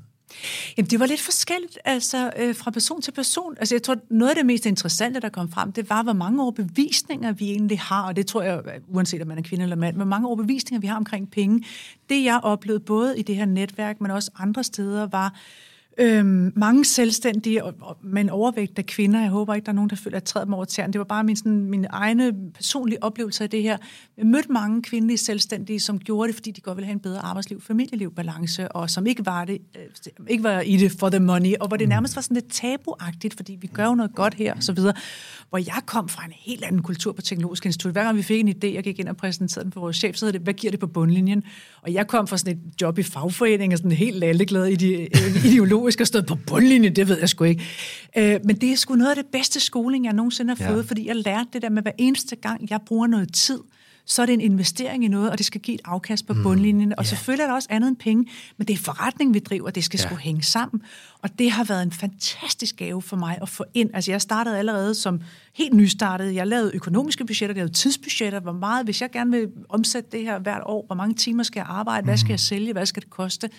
Jamen, det var lidt forskelligt altså, øh, fra person til person. Altså, jeg tror, noget af det mest interessante, der kom frem, det var, hvor mange overbevisninger vi egentlig har, og det tror jeg, uanset om man er kvinde eller mand, hvor mange overbevisninger vi har omkring penge. Det, jeg oplevede både i det her netværk, men også andre steder, var, Øhm, mange selvstændige, og, og, med en overvægt af kvinder, jeg håber ikke, der er nogen, der føler, at jeg træder dem over tæren. Det var bare min, sådan, min egne personlige oplevelse af det her. Jeg mødte mange kvindelige selvstændige, som gjorde det, fordi de godt ville have en bedre arbejdsliv, familieliv, balance, og som ikke var, det, øh, ikke var i det for the money, og hvor det nærmest var sådan lidt tabuagtigt, fordi vi gør jo noget godt her, og så videre. Hvor jeg kom fra en helt anden kultur på Teknologisk Institut. Hver gang vi fik en idé, jeg gik ind og præsenterede den for vores chef, så hedder det, hvad giver det på bundlinjen? Og jeg kom fra sådan et job i fagforening, og sådan helt lalleglad i de, ideologisk og stod på bundlinjen, det ved jeg sgu ikke. Øh, men det er sgu noget af det bedste skoling, jeg nogensinde har fået, ja. fordi jeg lærte det der med, hver eneste gang, jeg bruger noget tid, så er det en investering i noget, og det skal give et afkast på mm. bundlinjen. Og yeah. selvfølgelig er der også andet end penge, men det er forretning, vi driver, det skal yeah. sgu hænge sammen. Og det har været en fantastisk gave for mig at få ind. Altså jeg startede allerede som helt nystartet. Jeg lavede økonomiske budgetter, jeg lavede tidsbudgetter, hvor meget, hvis jeg gerne vil omsætte det her hvert år, hvor mange timer skal jeg arbejde, hvad skal jeg mm. sælge, hvad skal det koste?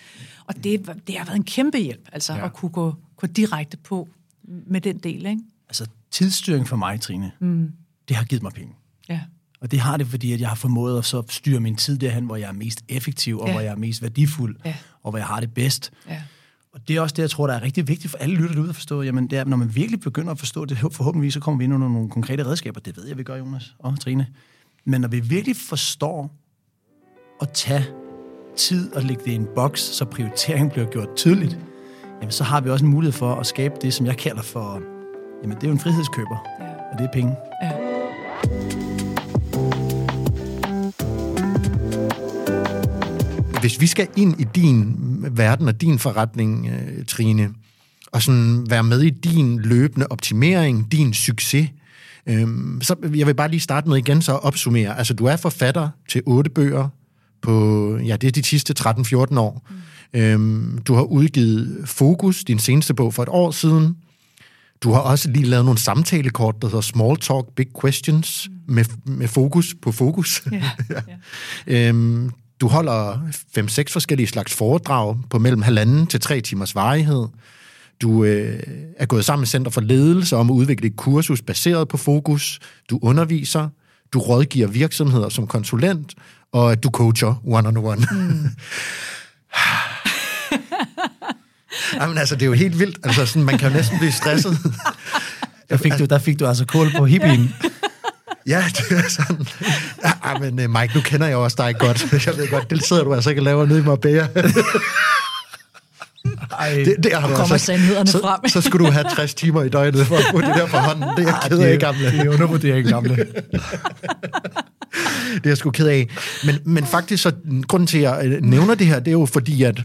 Og det, det har været en kæmpe hjælp, altså yeah. at kunne gå, gå direkte på med den del. Ikke? Altså tidsstyring for mig, Trine, mm. det har givet mig penge. Ja. Og det har det, fordi at jeg har formået at så styre min tid derhen, hvor jeg er mest effektiv, og ja. hvor jeg er mest værdifuld, ja. og hvor jeg har det bedst. Ja. Og det er også det, jeg tror, der er rigtig vigtigt for alle lytter ud at forstå. Jamen, det er, når man virkelig begynder at forstå det, forhåbentlig så kommer vi ind under nogle konkrete redskaber. Det ved jeg, vi gør, Jonas og Trine. Men når vi virkelig forstår at tage tid og lægge det i en boks, så prioriteringen bliver gjort tydeligt, jamen, så har vi også en mulighed for at skabe det, som jeg kalder for, jamen, det er jo en frihedskøber, ja. og det er penge. Ja. Hvis vi skal ind i din verden og din forretning, øh, Trine, og sådan være med i din løbende optimering, din succes, øhm, så jeg vil bare lige starte med igen så at opsummere. Altså, du er forfatter til otte bøger på, ja, det er de sidste 13-14 år. Mm. Øhm, du har udgivet Fokus, din seneste bog, for et år siden. Du har også lige lavet nogle samtalekort, der hedder Small Talk, Big Questions, mm. med, med fokus på fokus. Yeah, (laughs) yeah. øhm, du holder fem-seks forskellige slags foredrag på mellem halvanden til tre timers varighed. Du øh, er gået sammen med Center for Ledelse om at udvikle et kursus baseret på fokus. Du underviser. Du rådgiver virksomheder som konsulent. Og du coacher one-on-one. Mm. (laughs) Jamen altså, det er jo helt vildt. Altså, sådan, man kan jo næsten blive stresset. Der fik du, der fik du altså kål på hippien. (laughs) Ja, det er sådan. Ja, men uh, Mike, nu kender jeg også dig godt. (laughs) Jeg ved godt, det sidder du altså ikke og laver nede i Marbella. (laughs) Ej, det, det har du kommer altså, sandhederne så, frem. så skulle du have 60 timer i døgnet for at få det der for hånden. Det er jeg ked af, gamle. Det er undervurdering, gamle. (laughs) det er jeg sgu ked af. Men, men faktisk, så grunden til, at jeg øh, nævner det her, det er jo fordi, at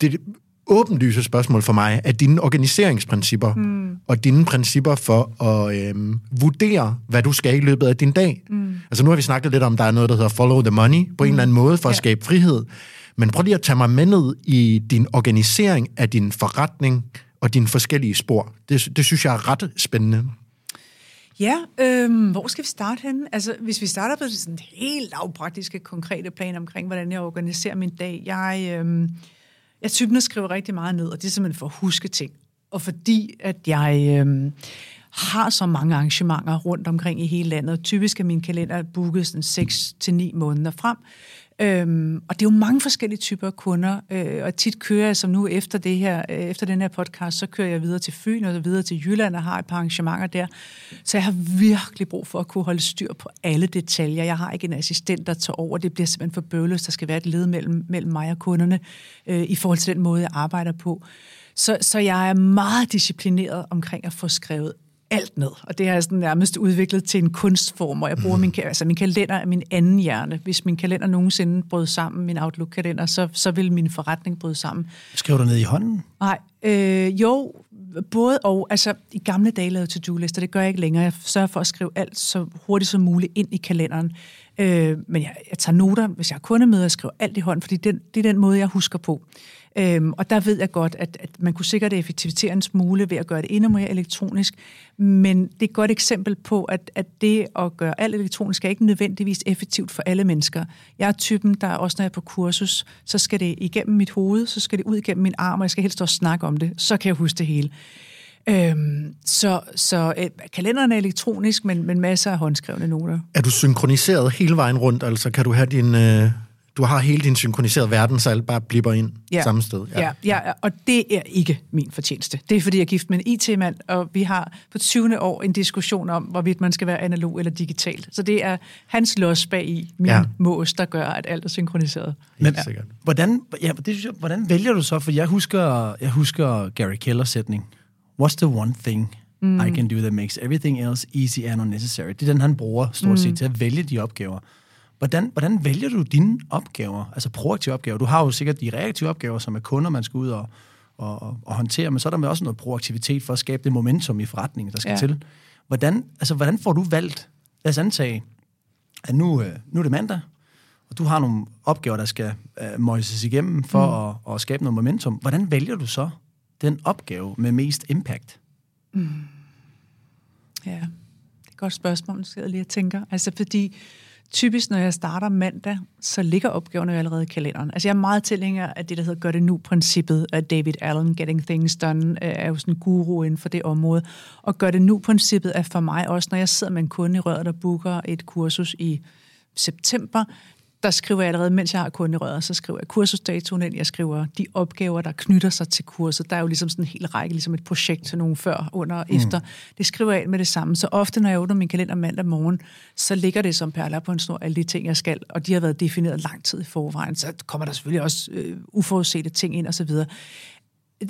det, åbenlyse spørgsmål for mig, at dine organiseringsprincipper mm. og dine principper for at øhm, vurdere, hvad du skal i løbet af din dag. Mm. Altså nu har vi snakket lidt om, at der er noget, der hedder follow the money på mm. en eller anden måde for at skabe frihed. Men prøv lige at tage mig med ned i din organisering af din forretning og dine forskellige spor. Det, det synes jeg er ret spændende. Ja, øhm, hvor skal vi starte henne? Altså, hvis vi starter på sådan helt lavpraktiske, konkrete plan omkring, hvordan jeg organiserer min dag. Jeg, øhm, jeg typen, skriver rigtig meget ned, og det er simpelthen for at huske ting. Og fordi, at jeg øh, har så mange arrangementer rundt omkring i hele landet, typisk er min kalender booket sådan 6-9 måneder frem, Øhm, og det er jo mange forskellige typer af kunder, øh, og tit kører jeg som nu efter det her, øh, efter den her podcast, så kører jeg videre til Fyn og videre til Jylland og har et par arrangementer der. Så jeg har virkelig brug for at kunne holde styr på alle detaljer. Jeg har ikke en assistent, der tager over. Det bliver simpelthen for bøvløst. Der skal være et led mellem, mellem mig og kunderne øh, i forhold til den måde, jeg arbejder på. Så, så jeg er meget disciplineret omkring at få skrevet alt ned, og det har jeg sådan nærmest udviklet til en kunstform, hvor jeg bruger min, altså min kalender er min anden hjerne. Hvis min kalender nogensinde brød sammen, min Outlook-kalender, så, så vil min forretning bryde sammen. Skriver du ned i hånden? Nej, øh, jo, både og. Altså, i gamle dage lavede to-do-lister, det gør jeg ikke længere. Jeg sørger for at skrive alt så hurtigt som muligt ind i kalenderen. Øh, men jeg, jeg tager noter, hvis jeg har kundemøder, og skriver alt i hånden, fordi det, det er den måde, jeg husker på. Øhm, og der ved jeg godt, at, at man kunne sikkert effektivisere en smule ved at gøre det endnu mere elektronisk, men det er et godt eksempel på, at, at det at gøre alt elektronisk er ikke nødvendigvis effektivt for alle mennesker. Jeg er typen, der også når jeg er på kursus, så skal det igennem mit hoved, så skal det ud igennem min arm, og jeg skal helst også snakke om det, så kan jeg huske det hele. Øhm, så så øh, kalenderen er elektronisk, men, men masser af håndskrevne noter. Er du synkroniseret hele vejen rundt? Altså kan du have din... Øh, du har hele din synkroniserede verden, så alt bare blipper ind Ja. samme sted. Ja. Ja, ja, og det er ikke min fortjeneste. Det er, fordi jeg er gift med en IT-mand, og vi har på 20. år en diskussion om, hvorvidt man skal være analog eller digital. Så det er hans los bag i min Ja. ja. mås, der gør, at alt er synkroniseret. Helt sikkert. Hvordan, ja, det synes jeg, hvordan vælger du så? For jeg husker, jeg husker Gary Kellers sætning. What's the one thing mm. I can do that makes everything else easy and unnecessary? Det er den, han bruger stort set mm. til at vælge de opgaver. Hvordan, hvordan vælger du dine opgaver, altså proaktive opgaver? Du har jo sikkert de reaktive opgaver, som er kunder, man skal ud og, og, og, og håndtere, men så er der også noget proaktivitet for at skabe det momentum i forretningen, der skal ja. Til. Hvordan, altså, hvordan får du valgt, lad os antage, at nu, øh, nu er det mandag, og du har nogle opgaver, der skal øh, møjses igennem for mm. at, at skabe noget momentum. Hvordan vælger du så den opgave med mest impact? Ja, det er et godt spørgsmål, nu sidder jeg lige og tænker. Altså fordi typisk, når jeg starter mandag, så ligger opgaverne jo allerede i kalenderen. Altså jeg er meget tilhænger af det, der hedder gør det nu-princippet af David Allen, Getting Things Done, øh, er jo sådan en guru inden for det område. Og gør det nu-princippet er for mig også, når jeg sidder med en kunde i røret, der booker et kursus i september, der skriver jeg allerede, mens jeg har kunden i røret, så skriver jeg kursusdatoen ind, jeg skriver de opgaver, der knytter sig til kurset. Der er jo ligesom sådan en hel række, ligesom et projekt til nogen før, under og efter. Det skriver jeg ind med det samme. Så ofte, når jeg åbner min kalender mandag morgen, så ligger det som perler på en snor, alle de ting, jeg skal, og de har været defineret lang tid i forvejen. Så kommer der selvfølgelig også øh, uforudsete ting ind osv.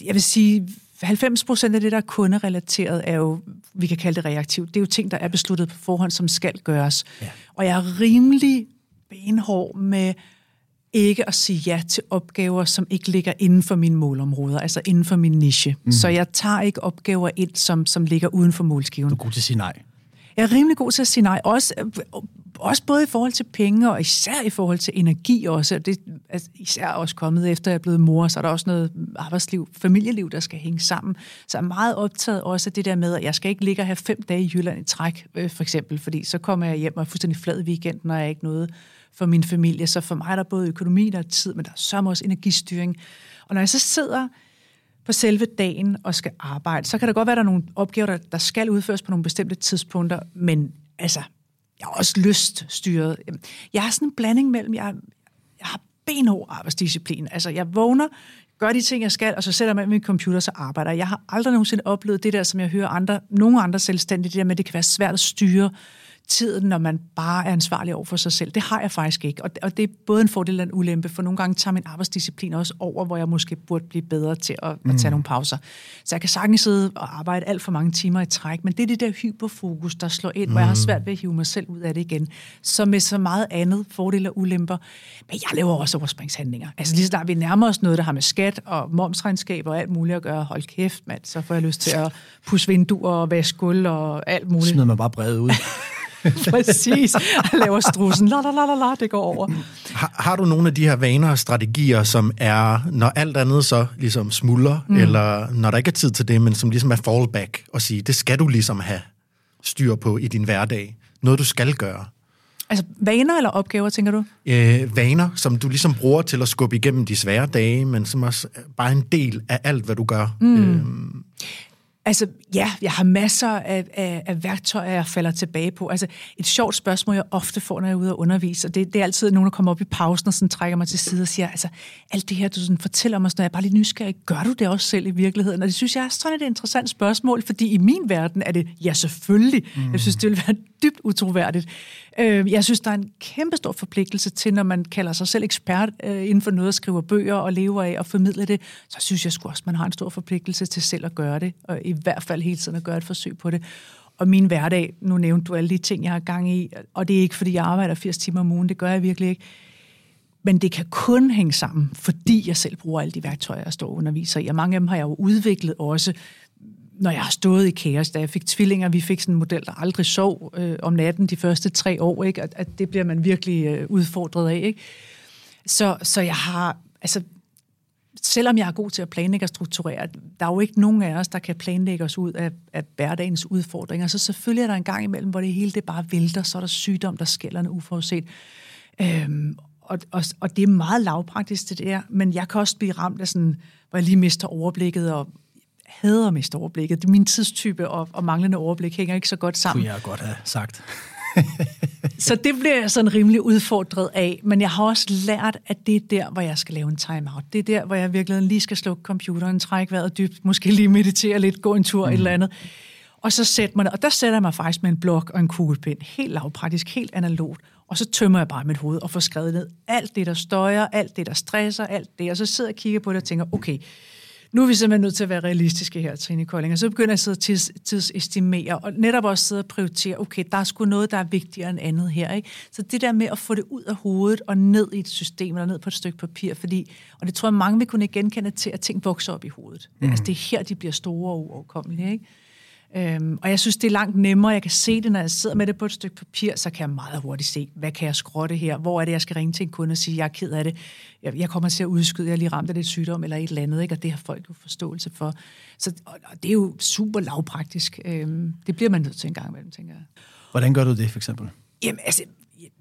Jeg vil sige, 90 procent af det, der er kunderelateret, er jo, vi kan kalde det reaktivt. Det er jo ting, der er besluttet på forhånd, som skal gøres. Ja. Og jeg er rimelig benhård med ikke at sige ja til opgaver, som ikke ligger inden for mine målområder, altså inden for min niche. Mm. Så jeg tager ikke opgaver ind, som, som ligger uden for målskiven. Du er god til at sige nej. Jeg er rimelig god til at sige nej, også, også både i forhold til penge, og især i forhold til energi også. Det er især også kommet efter, at jeg er blevet mor, så er der også noget arbejdsliv, familieliv, der skal hænge sammen. Så jeg er meget optaget også af det der med, at jeg skal ikke ligge og have fem dage i Jylland i træk, øh, for eksempel, fordi så kommer jeg hjem og er fuldstændig flad i weekenden, og jeg er ikke noget for min familie. Så for mig er der både økonomi, der er tid, men der er sørme også energistyring. Og når jeg så sidder på selve dagen og skal arbejde, så kan det godt være, at der er nogle opgaver, der, der skal udføres på nogle bestemte tidspunkter, men altså, jeg er også lyststyret. Jeg har sådan en blanding mellem, jeg, jeg har benhård arbejdsdisciplin. Altså, jeg vågner, gør de ting, jeg skal, og så sætter jeg mig med min computer, så arbejder jeg. Jeg har aldrig nogensinde oplevet det der, som jeg hører andre, nogle andre selvstændige, det der med, at det kan være svært at styre tiden, når man bare er ansvarlig over for sig selv. Det har jeg faktisk ikke, og det, og det er både en fordel og en ulempe, for nogle gange tager min arbejdsdisciplin også over, hvor jeg måske burde blive bedre til at, mm. at tage nogle pauser. Så jeg kan sagtens sidde og arbejde alt for mange timer i træk, men det er det der hyperfokus, der slår ind, mm. hvor jeg har svært ved at hive mig selv ud af det igen. Så med så meget andet, fordele og ulemper. Men jeg laver også overspringshandlinger. Altså lige så snart vi nærmer os noget, der har med skat og momsregnskab og alt muligt at gøre, hold kæft, mand, så får jeg lyst til at pusse vinduer og vaske gulv og alt muligt. Smider man bare brevet ud. (laughs) (laughs) Præcis. Jeg laver strussen. La, la, la, la, la, det går over. Har, har du nogle af de her vaner og strategier, som er, når alt andet så ligesom smuldrer, mm. eller når der ikke er tid til det, men som ligesom er fallback, og sige, det skal du ligesom have styr på i din hverdag. Noget, du skal gøre. Altså, vaner eller opgaver, tænker du? Øh, vaner, som du ligesom bruger til at skubbe igennem de svære dage, men som også bare en del af alt, hvad du gør. Mm. Øhm, Altså, ja, jeg har masser af, af, af værktøjer, jeg falder tilbage på. Altså, et sjovt spørgsmål, jeg ofte får, når jeg er ude og undervise, og det, det er altid nogen, der kommer op i pausen og sådan trækker mig til side og siger, altså, alt det her, du sådan fortæller mig, sådan, jeg er bare lidt nysgerrig, gør du det også selv i virkeligheden? Og det synes jeg er sådan et interessant spørgsmål, fordi i min verden er det, ja, selvfølgelig. Mm. Jeg synes, det vil være (laughs) dybt utroværdigt. Øh, jeg synes, der er en kæmpe stor forpligtelse til, når man kalder sig selv ekspert øh, inden for noget at skrive bøger og lever af og formidle det, så synes jeg sgu også, man har en stor forpligtelse til selv at gøre det, og i i hvert fald hele tiden at gøre et forsøg på det. Og min hverdag, nu nævnte du alle de ting, jeg har gang i, og det er ikke, fordi jeg arbejder 80 timer om ugen, det gør jeg virkelig ikke. Men det kan kun hænge sammen, fordi jeg selv bruger alle de værktøjer, jeg står og underviser i. Og mange af dem har jeg jo udviklet også, når jeg har stået i kaos. Da jeg fik tvillinger, vi fik sådan en model, der aldrig sov øh, om natten de første tre år. Ikke? At, at det bliver man virkelig øh, udfordret af. Ikke? Så, så jeg har, altså, selvom jeg er god til at planlægge og strukturere, der er jo ikke nogen af os, der kan planlægge os ud af, af hverdagens udfordringer. Så selvfølgelig er der en gang imellem, hvor det hele det bare vælter, så er der sygdom, der skælder en uforudset. Øhm, og, og, og det er meget lavpraktisk, det der, men jeg kan også blive ramt af sådan, hvor jeg lige mister overblikket, og hader at miste overblikket. Det er min tidstype, og, og manglende overblik hænger ikke så godt sammen. Kunne jeg godt have sagt så det bliver jeg sådan rimelig udfordret af, men jeg har også lært, at det er der, hvor jeg skal lave en timeout. Det er der, hvor jeg virkelig lige skal slukke computeren, trække vejret dybt, måske lige meditere lidt, gå en tur, mm. et eller andet. Og så sætter man og der sætter jeg mig faktisk med en blok og en kuglepind, helt lavpraktisk, helt analogt, og så tømmer jeg bare mit hoved og får skrevet ned alt det, der støjer, alt det, der stresser, alt det, og så sidder jeg og kigger på det og tænker, okay, nu er vi simpelthen nødt til at være realistiske her, Trine Kolding. Og så begynder jeg at sidde og tids, tidsestimere, og netop også sidde og prioritere, okay, der er sgu noget, der er vigtigere end andet her. Ikke? Så det der med at få det ud af hovedet og ned i et system, eller ned på et stykke papir, fordi, og det tror jeg, mange vil kunne genkende til, at ting vokser op i hovedet. Mm. Altså det er her, de bliver store og uoverkommelige. Ikke? Øhm, og jeg synes, det er langt nemmere. Jeg kan se det, når jeg sidder med det på et stykke papir, så kan jeg meget hurtigt se, hvad kan jeg skrotte her? Hvor er det, jeg skal ringe til en kunde og sige, jeg er ked af det. Jeg, jeg kommer til at udskyde, jeg er lige ramt af det sygdom eller et eller andet, ikke? og det har folk jo forståelse for. Så og, og det er jo super lavpraktisk. Øhm, det bliver man nødt til en gang imellem, tænker jeg. Hvordan gør du det, for eksempel? Jamen, altså,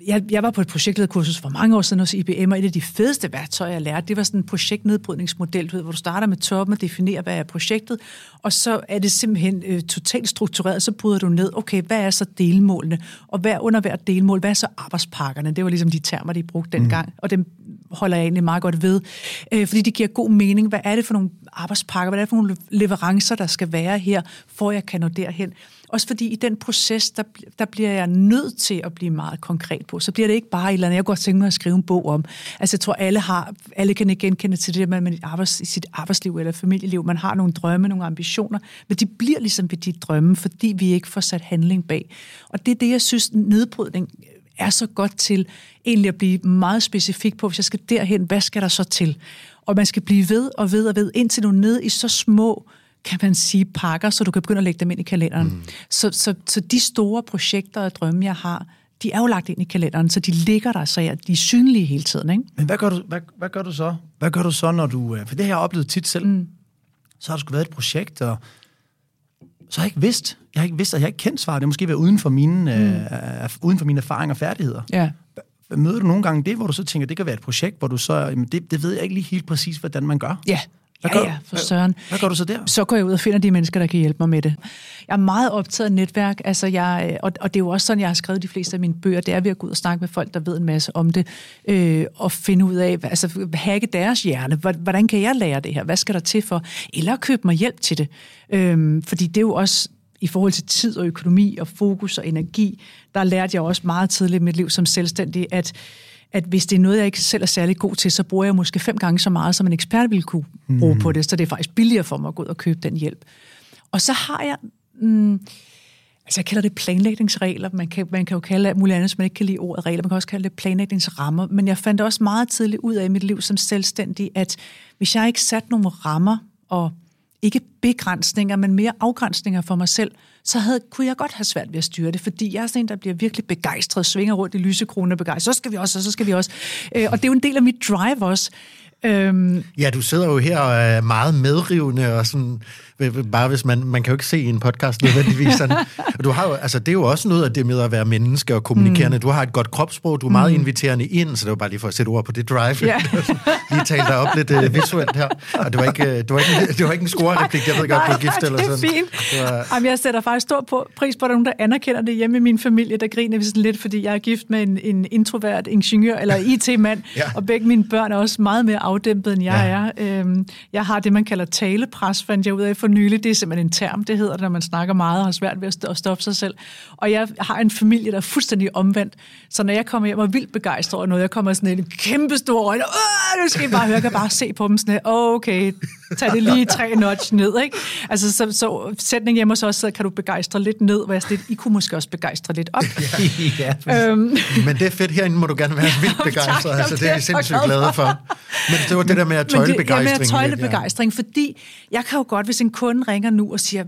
jeg, jeg var på et projektlederkursus for mange år siden hos IBM, og et af de fedeste værktøjer, jeg lærte, det var sådan en projektnedbrydningsmodel, hvor du starter med toppen og definerer, hvad er projektet, og så er det simpelthen øh, totalt struktureret, så bryder du ned, okay, hvad er så delmålene, og hvad under hver delmål, hvad er så arbejdspakkerne? Det var ligesom de termer, de brugte dengang, mm. og dem holder jeg egentlig meget godt ved, øh, fordi det giver god mening. Hvad er det for nogle arbejdspakker, hvad er det for nogle leverancer, der skal være her, for jeg kan nå derhen? Også fordi i den proces, der, der bliver jeg nødt til at blive meget konkret på. Så bliver det ikke bare et eller andet, jeg godt tænke mig at skrive en bog om. Altså jeg tror, alle, har, alle kan genkende til det, at man arbejds, i sit arbejdsliv eller familieliv, man har nogle drømme, nogle ambitioner, men de bliver ligesom ved de drømme, fordi vi ikke får sat handling bag. Og det er det, jeg synes, nedbrydning er så godt til egentlig at blive meget specifik på, hvis jeg skal derhen, hvad skal der så til? Og man skal blive ved og ved og ved, indtil du er nede i så små kan man sige, pakker, så du kan begynde at lægge dem ind i kalenderen. Mm. Så, så, så de store projekter og drømme, jeg har, de er jo lagt ind i kalenderen, så de ligger der, så jeg, de er synlige hele tiden. Ikke? Men hvad gør, du, hvad, hvad gør du så? Hvad gør du så, når du... Øh, for det har jeg oplevet tit selv. Mm. Så har der sgu været et projekt, og så har jeg ikke vidst. Jeg har ikke vidst, at jeg ikke kendt svaret. Det måske været uden for mine, mm. øh, uden for mine erfaringer og færdigheder. Ja. Møder du nogle gange det, hvor du så tænker, det kan være et projekt, hvor du så, jamen det, det ved jeg ikke lige helt præcis, hvordan man gør? Ja, hvad ja, ja, for søren. Hvad, hvad gør du så der? Så går jeg ud og finder de mennesker, der kan hjælpe mig med det. Jeg er meget optaget af netværk, altså jeg, og, og det er jo også sådan, jeg har skrevet de fleste af mine bøger, det er ved at gå ud og snakke med folk, der ved en masse om det, øh, og finde ud af, altså hacke deres hjerne. Hvordan kan jeg lære det her? Hvad skal der til for? Eller købe mig hjælp til det. Øh, fordi det er jo også i forhold til tid og økonomi og fokus og energi, der lærte jeg også meget tidligt i mit liv som selvstændig, at at hvis det er noget, jeg ikke selv er særlig god til, så bruger jeg måske fem gange så meget, som en ekspert ville kunne bruge mm. på det, så det er faktisk billigere for mig at gå ud og købe den hjælp. Og så har jeg... Mm, altså jeg kalder det planlægningsregler, man kan, man kan jo kalde alt muligt andet, hvis man ikke kan lide ordet regler, man kan også kalde det planlægningsrammer, men jeg fandt også meget tidligt ud af i mit liv som selvstændig, at hvis jeg ikke satte nogle rammer og ikke begrænsninger, men mere afgrænsninger for mig selv, så havde, kunne jeg godt have svært ved at styre det, fordi jeg er sådan en, der bliver virkelig begejstret, svinger rundt i lysekroner begejstret. Så skal vi også, og så skal vi også. Øh, og det er jo en del af mit drive også. Øhm. Ja, du sidder jo her og er meget medrivende, og sådan, bare hvis man, man kan jo ikke se en podcast nødvendigvis sådan. (laughs) Du har jo, altså, det er jo også noget af det med at være menneske og kommunikerende. Mm. Du har et godt kropssprog, du er meget mm. inviterende ind, så det var bare lige for at sætte ord på det drive. Ja. (laughs) lige tale dig op lidt uh, visuelt her. Og det var ikke, uh, det var ikke, det var ikke en score-replik, jeg ved godt, du er gift eller sådan. fint. Det var... Jamen, jeg sætter faktisk stor på, pris på, at der er nogen, der anerkender det hjemme i min familie, der griner vi sådan lidt, fordi jeg er gift med en, en introvert ingeniør eller IT-mand, (laughs) ja. og begge mine børn er også meget mere afdæmpet, end jeg ja. er. Øhm, jeg har det, man kalder talepres, fandt jeg ud af for nylig. Det er simpelthen en term, det hedder det, når man snakker meget og har svært ved at stoppe sig selv. Og jeg har en familie, der er fuldstændig omvendt. Så når jeg kommer hjem og er vildt begejstret over noget, jeg kommer sådan en kæmpe stor øjne, Åh, nu skal I bare høre, jeg kan bare se på dem sådan, okay, tag det lige tre notch ned, ikke? Altså, så, så sætningen hjemme hos os, så kan du begejstre lidt ned, hvor jeg sådan, I kunne måske også begejstre lidt op. (laughs) ja, øhm. Men det er fedt, herinde må du gerne være (laughs) vildt begejstret, altså det er vi sindssygt glade for. Men det var det der med at tøjle begejstring. Ja, med at tøjle begejstring, fordi jeg kan jo godt, hvis en kunde ringer nu og siger,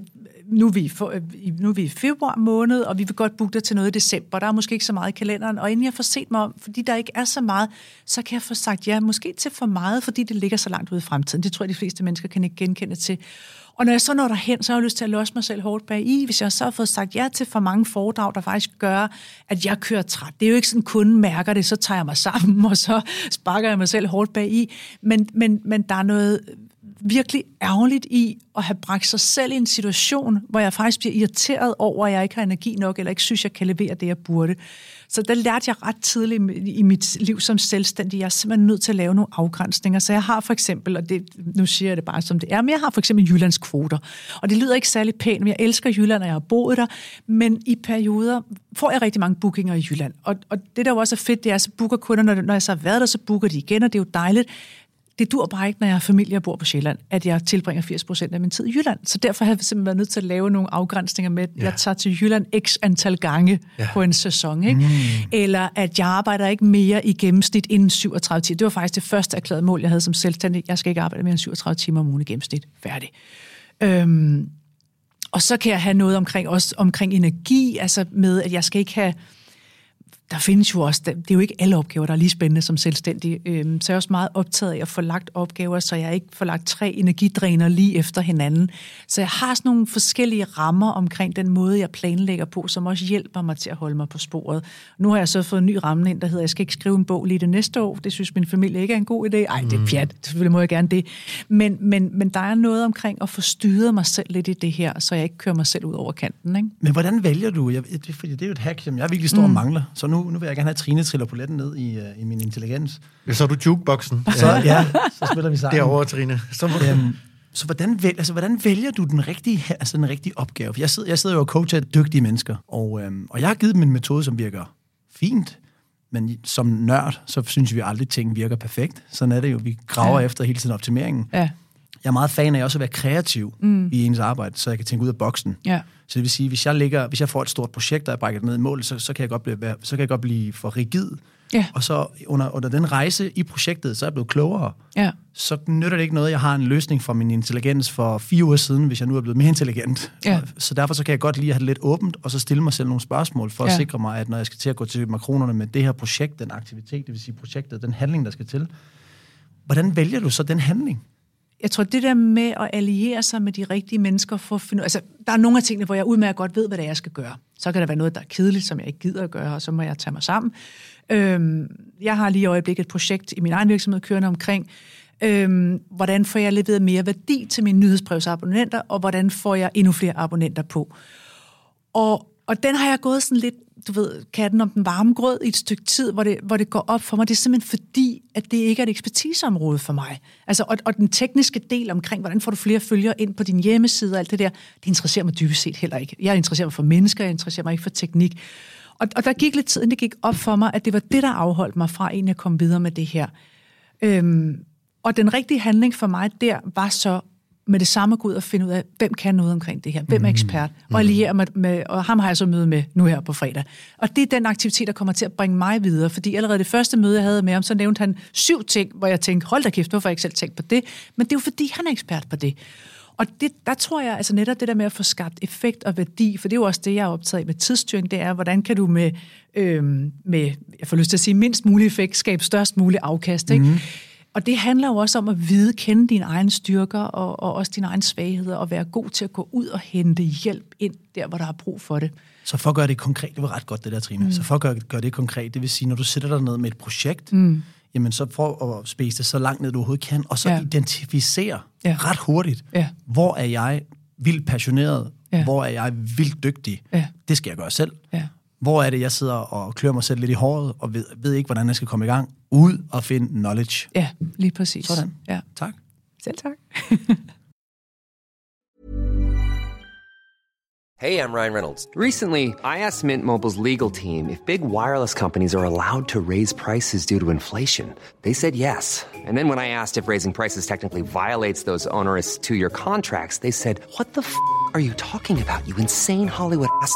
nu er, vi for, nu er vi i februar måned, og vi vil godt booke dig til noget i december. Der er måske ikke så meget i kalenderen, og inden jeg får set mig om, fordi der ikke er så meget, så kan jeg få sagt ja, måske til for meget, fordi det ligger så langt ude i fremtiden. Det tror jeg, de fleste mennesker kan ikke genkende til. Og når jeg så når derhen, så har jeg lyst til at låse mig selv hårdt bag i, hvis jeg så har fået sagt ja til for mange foredrag, der faktisk gør, at jeg kører træt. Det er jo ikke sådan, kunden mærker det, så tager jeg mig sammen, (laughs) og så sparker jeg mig selv hårdt bag i. Men, men, men der er noget virkelig ærgerligt i at have bragt sig selv i en situation, hvor jeg faktisk bliver irriteret over, at jeg ikke har energi nok, eller ikke synes, jeg kan levere det, jeg burde. Så der lærte jeg ret tidligt i mit liv som selvstændig, jeg er simpelthen nødt til at lave nogle afgrænsninger. Så jeg har for eksempel, og det, nu siger jeg det bare som det er, men jeg har for eksempel Jyllands kvoter. Og det lyder ikke særlig pænt, men jeg elsker Jylland, og jeg har boet der. Men i perioder får jeg rigtig mange bookinger i Jylland. Og, og det, der jo også er fedt, det er, så booker kunder, når, når jeg så har været der, så booker de igen, og det er jo dejligt det dur bare ikke, når jeg har familie og bor på Sjælland, at jeg tilbringer 80 procent af min tid i Jylland. Så derfor har jeg simpelthen været nødt til at lave nogle afgrænsninger med, at ja. jeg tager til Jylland x antal gange ja. på en sæson. Ikke? Mm. Eller at jeg arbejder ikke mere i gennemsnit inden 37 timer. Det var faktisk det første erklærede mål, jeg havde som selvstændig. Jeg skal ikke arbejde mere end 37 timer om ugen i gennemsnit. Færdig. Øhm, og så kan jeg have noget omkring, også omkring energi, altså med, at jeg skal ikke have der findes jo også, det er jo ikke alle opgaver, der er lige spændende som selvstændig. Øhm, så jeg er også meget optaget af at få lagt opgaver, så jeg ikke får lagt tre energidræner lige efter hinanden. Så jeg har sådan nogle forskellige rammer omkring den måde, jeg planlægger på, som også hjælper mig til at holde mig på sporet. Nu har jeg så fået en ny ramme ind, der hedder, jeg skal ikke skrive en bog lige det næste år. Det synes min familie ikke er en god idé. Ej, det er mm. pjat. Selvfølgelig må jeg gerne det. Men, men, men der er noget omkring at få styret mig selv lidt i det her, så jeg ikke kører mig selv ud over kanten. Ikke? Men hvordan vælger du? Jeg, det, fordi det er jo et hack, som jeg virkelig står mm. og mangler. Så nu, nu vil jeg gerne have, at Trine triller poletten ned i, uh, i min intelligens. Ja, så er du jukeboxen. (laughs) Så, ja, (laughs) så spiller vi sammen. Derovre, Trine. Så, må øhm, så hvordan, vælger, altså, hvordan vælger du den rigtige, altså, den rigtige opgave? For jeg sidder, jeg sidder jo og coacher dygtige mennesker, og, øhm, og jeg har givet dem en metode, som virker fint, men som nørd, så synes vi aldrig, at ting virker perfekt. Sådan er det jo. Vi graver ja. efter hele tiden optimeringen. Ja. Jeg er meget fan af også at være kreativ mm. i ens arbejde, så jeg kan tænke ud af boksen. Ja. Så det vil sige, hvis jeg, ligger, hvis jeg får et stort projekt, og jeg brækker det ned i mål, så, så, kan jeg godt blive, så kan jeg godt blive for rigid. Ja. Og så under, under den rejse i projektet, så er jeg blevet klogere. Ja. Så nytter det ikke noget, jeg har en løsning for min intelligens for fire uger siden, hvis jeg nu er blevet mere intelligent. Ja. Så derfor så kan jeg godt lige have det lidt åbent, og så stille mig selv nogle spørgsmål, for ja. at sikre mig, at når jeg skal til at gå til makronerne med det her projekt, den aktivitet, det vil sige projektet, den handling, der skal til, hvordan vælger du så den handling? Jeg tror, det der med at alliere sig med de rigtige mennesker for at finde... Altså, der er nogle af tingene, hvor jeg udmærket godt ved, hvad det er, jeg skal gøre. Så kan der være noget, der er kedeligt, som jeg ikke gider at gøre, og så må jeg tage mig sammen. Øhm, jeg har lige i øjeblikket et projekt i min egen virksomhed kørende omkring, øhm, hvordan får jeg leveret mere værdi til mine nyhedsbrevsabonnenter, og hvordan får jeg endnu flere abonnenter på. Og, og den har jeg gået sådan lidt du ved, katten om den varme grød i et stykke tid, hvor det, hvor det går op for mig. Det er simpelthen fordi, at det ikke er et ekspertiseområde for mig. Altså, og, og den tekniske del omkring, hvordan får du flere følgere ind på din hjemmeside og alt det der, det interesserer mig dybest set heller ikke. Jeg interesserer mig for mennesker, jeg interesserer mig ikke for teknik. Og, og der gik lidt tid, inden det gik op for mig, at det var det, der afholdt mig fra egentlig at komme videre med det her. Øhm, og den rigtige handling for mig der var så med det samme gå ud og finde ud af, hvem kan noget omkring det her, hvem er mm. ekspert, og alliere mig med, og ham har jeg så møde med nu her på fredag. Og det er den aktivitet, der kommer til at bringe mig videre, fordi allerede det første møde, jeg havde med ham, så nævnte han syv ting, hvor jeg tænkte, hold da kæft, hvorfor har jeg ikke selv tænkt på det? Men det er jo fordi, han er ekspert på det. Og det, der tror jeg, altså netop det der med at få skabt effekt og værdi, for det er jo også det, jeg er optaget af med tidsstyring, det er, hvordan kan du med, øhm, med jeg får lyst til at sige, mindst mulig effekt, skabe størst mulig afkast, ikke? Mm. Og det handler jo også om at vide, kende dine egne styrker og, og også dine egne svagheder, og være god til at gå ud og hente hjælp ind der, hvor der er brug for det. Så for at gøre det konkret, det var ret godt det der, Trine, mm. så for at gøre, gøre det konkret, det vil sige, når du sætter dig ned med et projekt, mm. jamen så for at spise det så langt ned, du overhovedet kan, og så ja. identificere ja. ret hurtigt, ja. hvor er jeg vildt passioneret, ja. hvor er jeg vildt dygtig. Ja. Det skal jeg gøre selv. Ja. Hvor er det, jeg sidder og klør mig selv lidt i håret, og ved, ved ikke, hvordan jeg skal komme i gang? Ud og finde knowledge. Ja, lige præcis. Sådan. Ja. Tak. Selv tak. (laughs) hey, I'm Ryan Reynolds. Recently, I asked Mint Mobile's legal team if big wireless companies are allowed to raise prices due to inflation. They said yes. And then when I asked if raising prices technically violates those onerous two-year contracts, they said, what the f*** are you talking about, you insane Hollywood ass?"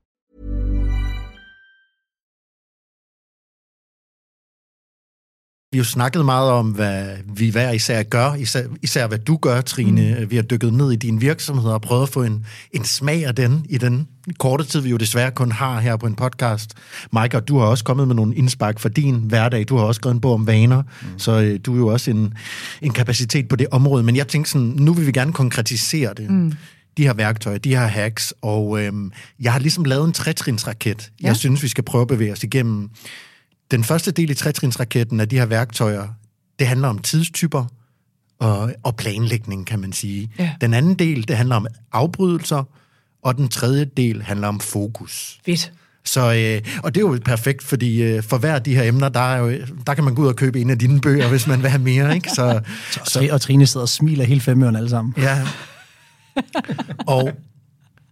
Vi har jo snakket meget om, hvad vi hver især gør, især, især hvad du gør, Trine. Mm. Vi har dykket ned i din virksomhed og prøvet at få en, en smag af den i den korte tid, vi jo desværre kun har her på en podcast. Mike, og du har også kommet med nogle indspark for din hverdag. Du har også skrevet en bog om vaner, mm. så øh, du er jo også en, en kapacitet på det område. Men jeg tænker sådan, nu vil vi gerne konkretisere det. Mm de her værktøjer, de her hacks, og øhm, jeg har ligesom lavet en trætrinsraket, ja. jeg synes, vi skal prøve at bevæge os igennem. Den første del i trætrinsraketten af de her værktøjer, det handler om tidstyper og, og planlægning, kan man sige. Ja. Den anden del, det handler om afbrydelser, og den tredje del handler om fokus. Fedt. Så, øh, og det er jo perfekt, fordi øh, for hver af de her emner, der, er jo, der kan man gå ud og købe en af dine bøger, hvis man vil have mere. Ikke? Så, (laughs) Så, og Trine sidder og smiler hele femøren alle sammen. Ja. (laughs) og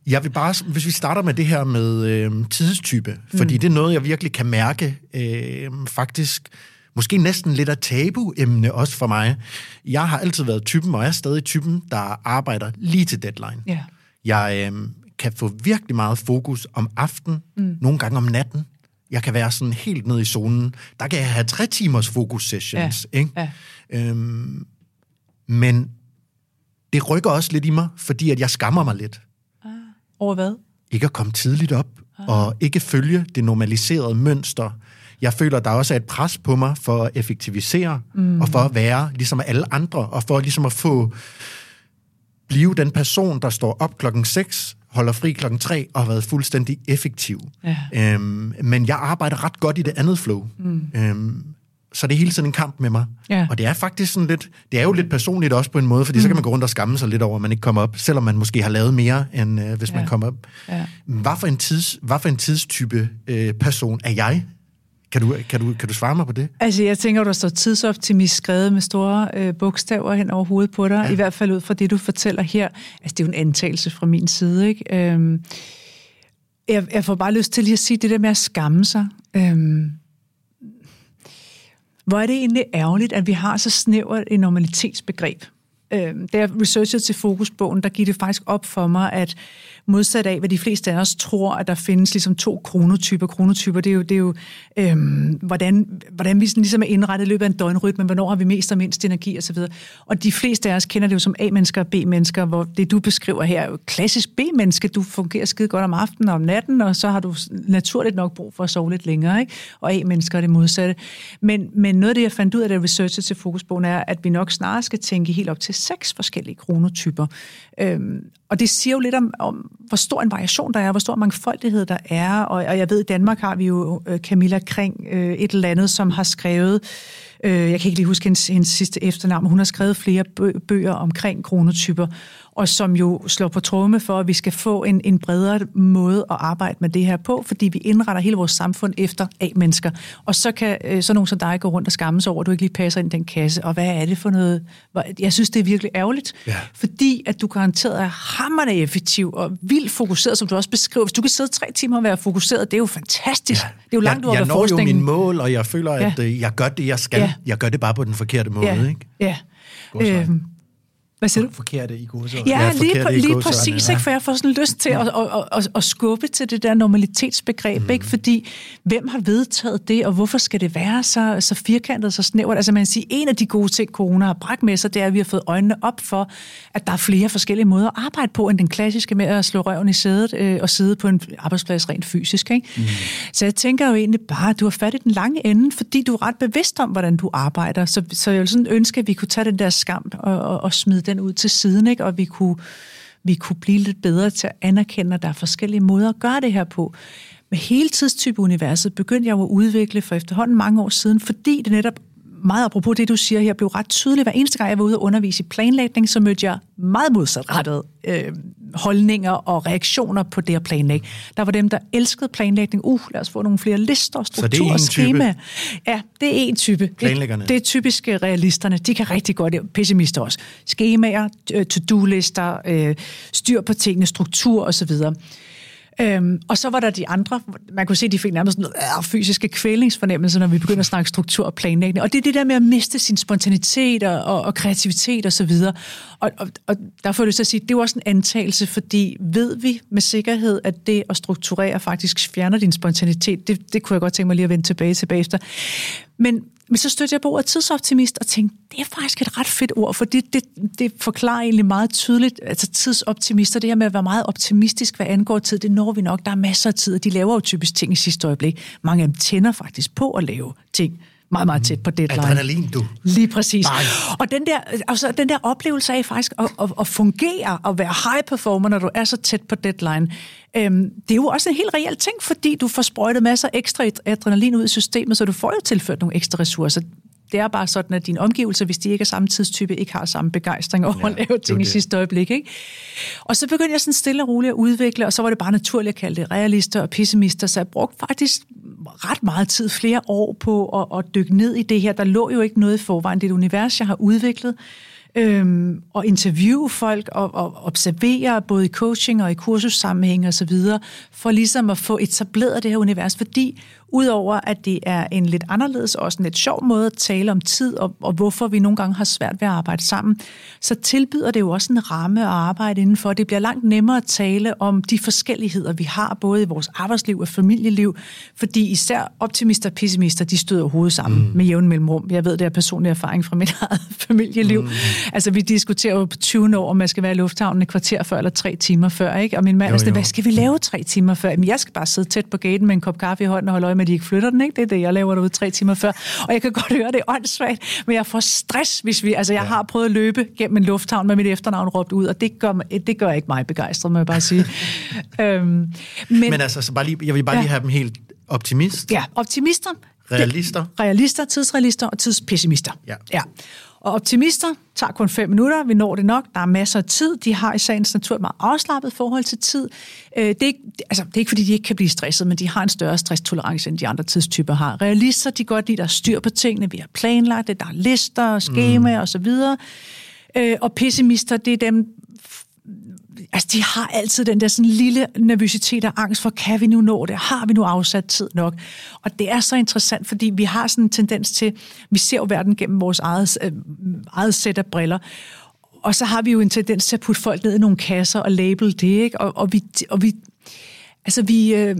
jeg vil bare, hvis vi starter med det her med øh, tidstype, fordi mm. det er noget, jeg virkelig kan mærke øh, faktisk, måske næsten lidt af tabu-emne også for mig. Jeg har altid været typen, og er stadig typen, der arbejder lige til deadline. Ja. Jeg øh, kan få virkelig meget fokus om aftenen, mm. nogle gange om natten. Jeg kan være sådan helt nede i zonen. Der kan jeg have tre timers fokus sessions. Ja. Ikke? Ja. Øhm, men det rykker også lidt i mig, fordi at jeg skammer mig lidt. Over hvad? Ikke at komme tidligt op, og ikke følge det normaliserede mønster. Jeg føler, der også er et pres på mig for at effektivisere, mm. og for at være ligesom alle andre, og for ligesom at få blive den person, der står op klokken 6, holder fri klokken 3 og har været fuldstændig effektiv. Ja. Øhm, men jeg arbejder ret godt i det andet flow. Mm. Øhm, så det er hele tiden en kamp med mig. Ja. Og det er faktisk sådan lidt, det er jo lidt personligt også på en måde, fordi mm. så kan man gå rundt og skamme sig lidt over, at man ikke kommer op, selvom man måske har lavet mere, end øh, hvis ja. man kommer op. Ja. Hvad for en, tids, hvad for en tidstype øh, person er jeg? Kan du, kan, du, kan du svare mig på det? Altså, jeg tænker, der står tidsoptimist skrevet med store øh, bogstaver hen over hovedet på dig, ja. i hvert fald ud fra det, du fortæller her. Altså, det er jo en antagelse fra min side, ikke? Øhm, jeg, jeg får bare lyst til lige at sige det der med at skamme sig. Øhm, hvor er det egentlig ærgerligt, at vi har så snævert et normalitetsbegreb. Øh, da jeg researchede til Fokusbogen, der gik det faktisk op for mig, at modsat af, hvad de fleste af os tror, at der findes ligesom to kronotyper. Kronotyper, det er jo, det er jo øhm, hvordan, hvordan vi sådan ligesom er indrettet i løbet af en døgnrytme, hvornår har vi mest og mindst energi osv. Og de fleste af os kender det jo som A-mennesker og B-mennesker, hvor det, du beskriver her, er jo klassisk B-menneske. Du fungerer skide godt om aftenen og om natten, og så har du naturligt nok brug for at sove lidt længere. Ikke? Og A-mennesker er det modsatte. Men, men noget af det, jeg fandt ud af, da researchet til Fokusbogen, er, at vi nok snarere skal tænke helt op til seks forskellige kronotyper. Øhm, og det siger jo lidt om, om, hvor stor en variation der er, hvor stor mangfoldighed der er. Og, og jeg ved, i Danmark har vi jo øh, Camilla Kring, øh, et eller andet, som har skrevet, øh, jeg kan ikke lige huske hendes, hendes sidste efternavn, men hun har skrevet flere bø- bøger omkring kronotyper, og som jo slår på tromme for, at vi skal få en, en bredere måde at arbejde med det her på, fordi vi indretter hele vores samfund efter A-mennesker. Og så kan øh, sådan nogen som dig gå rundt og skamme sig over, at du ikke lige passer ind i den kasse. Og hvad er det for noget? Jeg synes, det er virkelig ærgerligt, Ja. fordi at du garanteret er hammerne effektiv og vildt fokuseret, som du også beskriver. Hvis du kan sidde tre timer og være fokuseret, det er jo fantastisk. Ja. Det er jo langt jeg, over, jeg hvad når jo forskningen... min mål, og jeg føler, Ja. at øh, jeg gør det, jeg skal. Ja. Jeg gør det bare på den forkerte måde. Ja, Ikke? ja. Øhm, hvad siger du? Forkerte i gode Ja, Ja, lige, i lige præcis, ja. ikke? for jeg får sådan lyst til at, at, at, at, skubbe til det der normalitetsbegreb, mm. ikke? fordi hvem har vedtaget det, og hvorfor skal det være så, så firkantet, så snævert? Altså man kan sige, en af de gode ting, corona har bragt med sig, det er, at vi har fået øjnene op for, at der er flere forskellige måder at arbejde på, end den klassiske med at slå røven i sædet øh, og sidde på en arbejdsplads rent fysisk. Ikke? Mm. Så jeg tænker jo egentlig bare, at du har fat i den lange ende, fordi du er ret bevidst om, hvordan du arbejder. Så, så jeg vil sådan ønske, at vi kunne tage den der skam og, og, og smide den ud til siden, ikke? og vi kunne, vi kunne blive lidt bedre til at anerkende, at der er forskellige måder at gøre det her på. med hele tidstype-universet begyndte jeg jo at udvikle for efterhånden mange år siden, fordi det netop meget apropos det, du siger her, blev ret tydeligt. Hver eneste gang, jeg var ude og undervise i planlægning, så mødte jeg meget modsatrettet øh, holdninger og reaktioner på det at planlægge. Der var dem, der elskede planlægning. Uh, lad os få nogle flere lister, struktur og schema. Ja, det er en type. Planlæggerne. Det, det er typiske realisterne. De kan rigtig godt, det pessimister også. Skemaer, øh, to-do-lister, øh, styr på tingene, struktur osv., Øhm, og så var der de andre, man kunne se, at de fik nærmest noget øh, fysiske kvælningsfornemmelser, når vi begynder at snakke struktur og planlægning. Og det er det der med at miste sin spontanitet og, og, og kreativitet osv. Og, så og, og, og der får du så at sige, det er jo også en antagelse, fordi ved vi med sikkerhed, at det at strukturere faktisk fjerner din spontanitet, det, det kunne jeg godt tænke mig lige at vende tilbage til bagefter. Men men så stødte jeg på ordet tidsoptimist og tænkte, det er faktisk et ret fedt ord, for det, det, det forklarer egentlig meget tydeligt, altså tidsoptimister, det her med at være meget optimistisk, hvad angår tid, det når vi nok. Der er masser af tid, og de laver jo typisk ting i sidste øjeblik. Mange af dem tænder faktisk på at lave ting meget, meget tæt på deadline. Adrenalin, du. Lige præcis. Bye. Og den der, altså, den der oplevelse af faktisk at, at, at fungere og være high performer, når du er så tæt på deadline, øhm, det er jo også en helt reel ting, fordi du får sprøjtet masser af ekstra adrenalin ud i systemet, så du får jo tilført nogle ekstra ressourcer det er bare sådan, at dine omgivelser, hvis de ikke er samme tidstype, ikke har samme begejstring over ja, at lave ting i sidste øjeblik. Ikke? Og så begyndte jeg sådan stille og roligt at udvikle, og så var det bare naturligt at kalde det realister og pessimister, så jeg brugte faktisk ret meget tid, flere år på at, at dykke ned i det her. Der lå jo ikke noget i forvejen. Det er et univers, jeg har udviklet, øhm, og interviewe folk og, og observere både i coaching og i kursussammenhæng og så videre, for ligesom at få etableret det her univers, fordi Udover at det er en lidt anderledes, også en lidt sjov måde at tale om tid, og, og hvorfor vi nogle gange har svært ved at arbejde sammen, så tilbyder det jo også en ramme at arbejde indenfor. Det bliver langt nemmere at tale om de forskelligheder, vi har, både i vores arbejdsliv og familieliv, fordi især optimister og pessimister, de støder hovedet sammen mm. med jævn mellemrum. Jeg ved, det er personlig erfaring fra mit (laughs) eget familieliv. Mm. Altså, vi diskuterer jo på 20 år, om man skal være i lufthavnen et kvarter før eller tre timer før, ikke? Og min mand er hvad skal vi lave tre timer før? Jamen, jeg skal bare sidde tæt på gaten med en kop kaffe i hånden og holde øje med, at de ikke flytter den, ikke? Det er det, jeg laver derude tre timer før. Og jeg kan godt høre, det er åndssvagt, men jeg får stress, hvis vi... Altså, jeg ja. har prøvet at løbe gennem en lufthavn med mit efternavn råbt ud, og det gør, det gør ikke mig begejstret, må jeg bare sige. (laughs) øhm, men, men altså, så bare lige, jeg vil bare ja. lige have dem helt optimist. Ja, optimister. Realister. Det, realister, tidsrealister og tidspessimister. Ja. ja. Og optimister tager kun fem minutter, vi når det nok, der er masser af tid, de har i sagens natur et meget afslappet forhold til tid. Øh, det, er ikke, altså, det er ikke, fordi de ikke kan blive stresset, men de har en større stresstolerance, end de andre tidstyper har. Realister, de godt lide, der er styr på tingene, vi har planlagt det, der er lister, skemaer mm. osv., øh, og pessimister, det er dem, altså de har altid den der sådan lille nervøsitet og angst for, kan vi nu nå det? Har vi nu afsat tid nok? Og det er så interessant, fordi vi har sådan en tendens til, vi ser jo verden gennem vores eget, øh, eget sæt af briller, og så har vi jo en tendens til at putte folk ned i nogle kasser og label det, ikke? Og, og vi, og vi, altså vi, øh,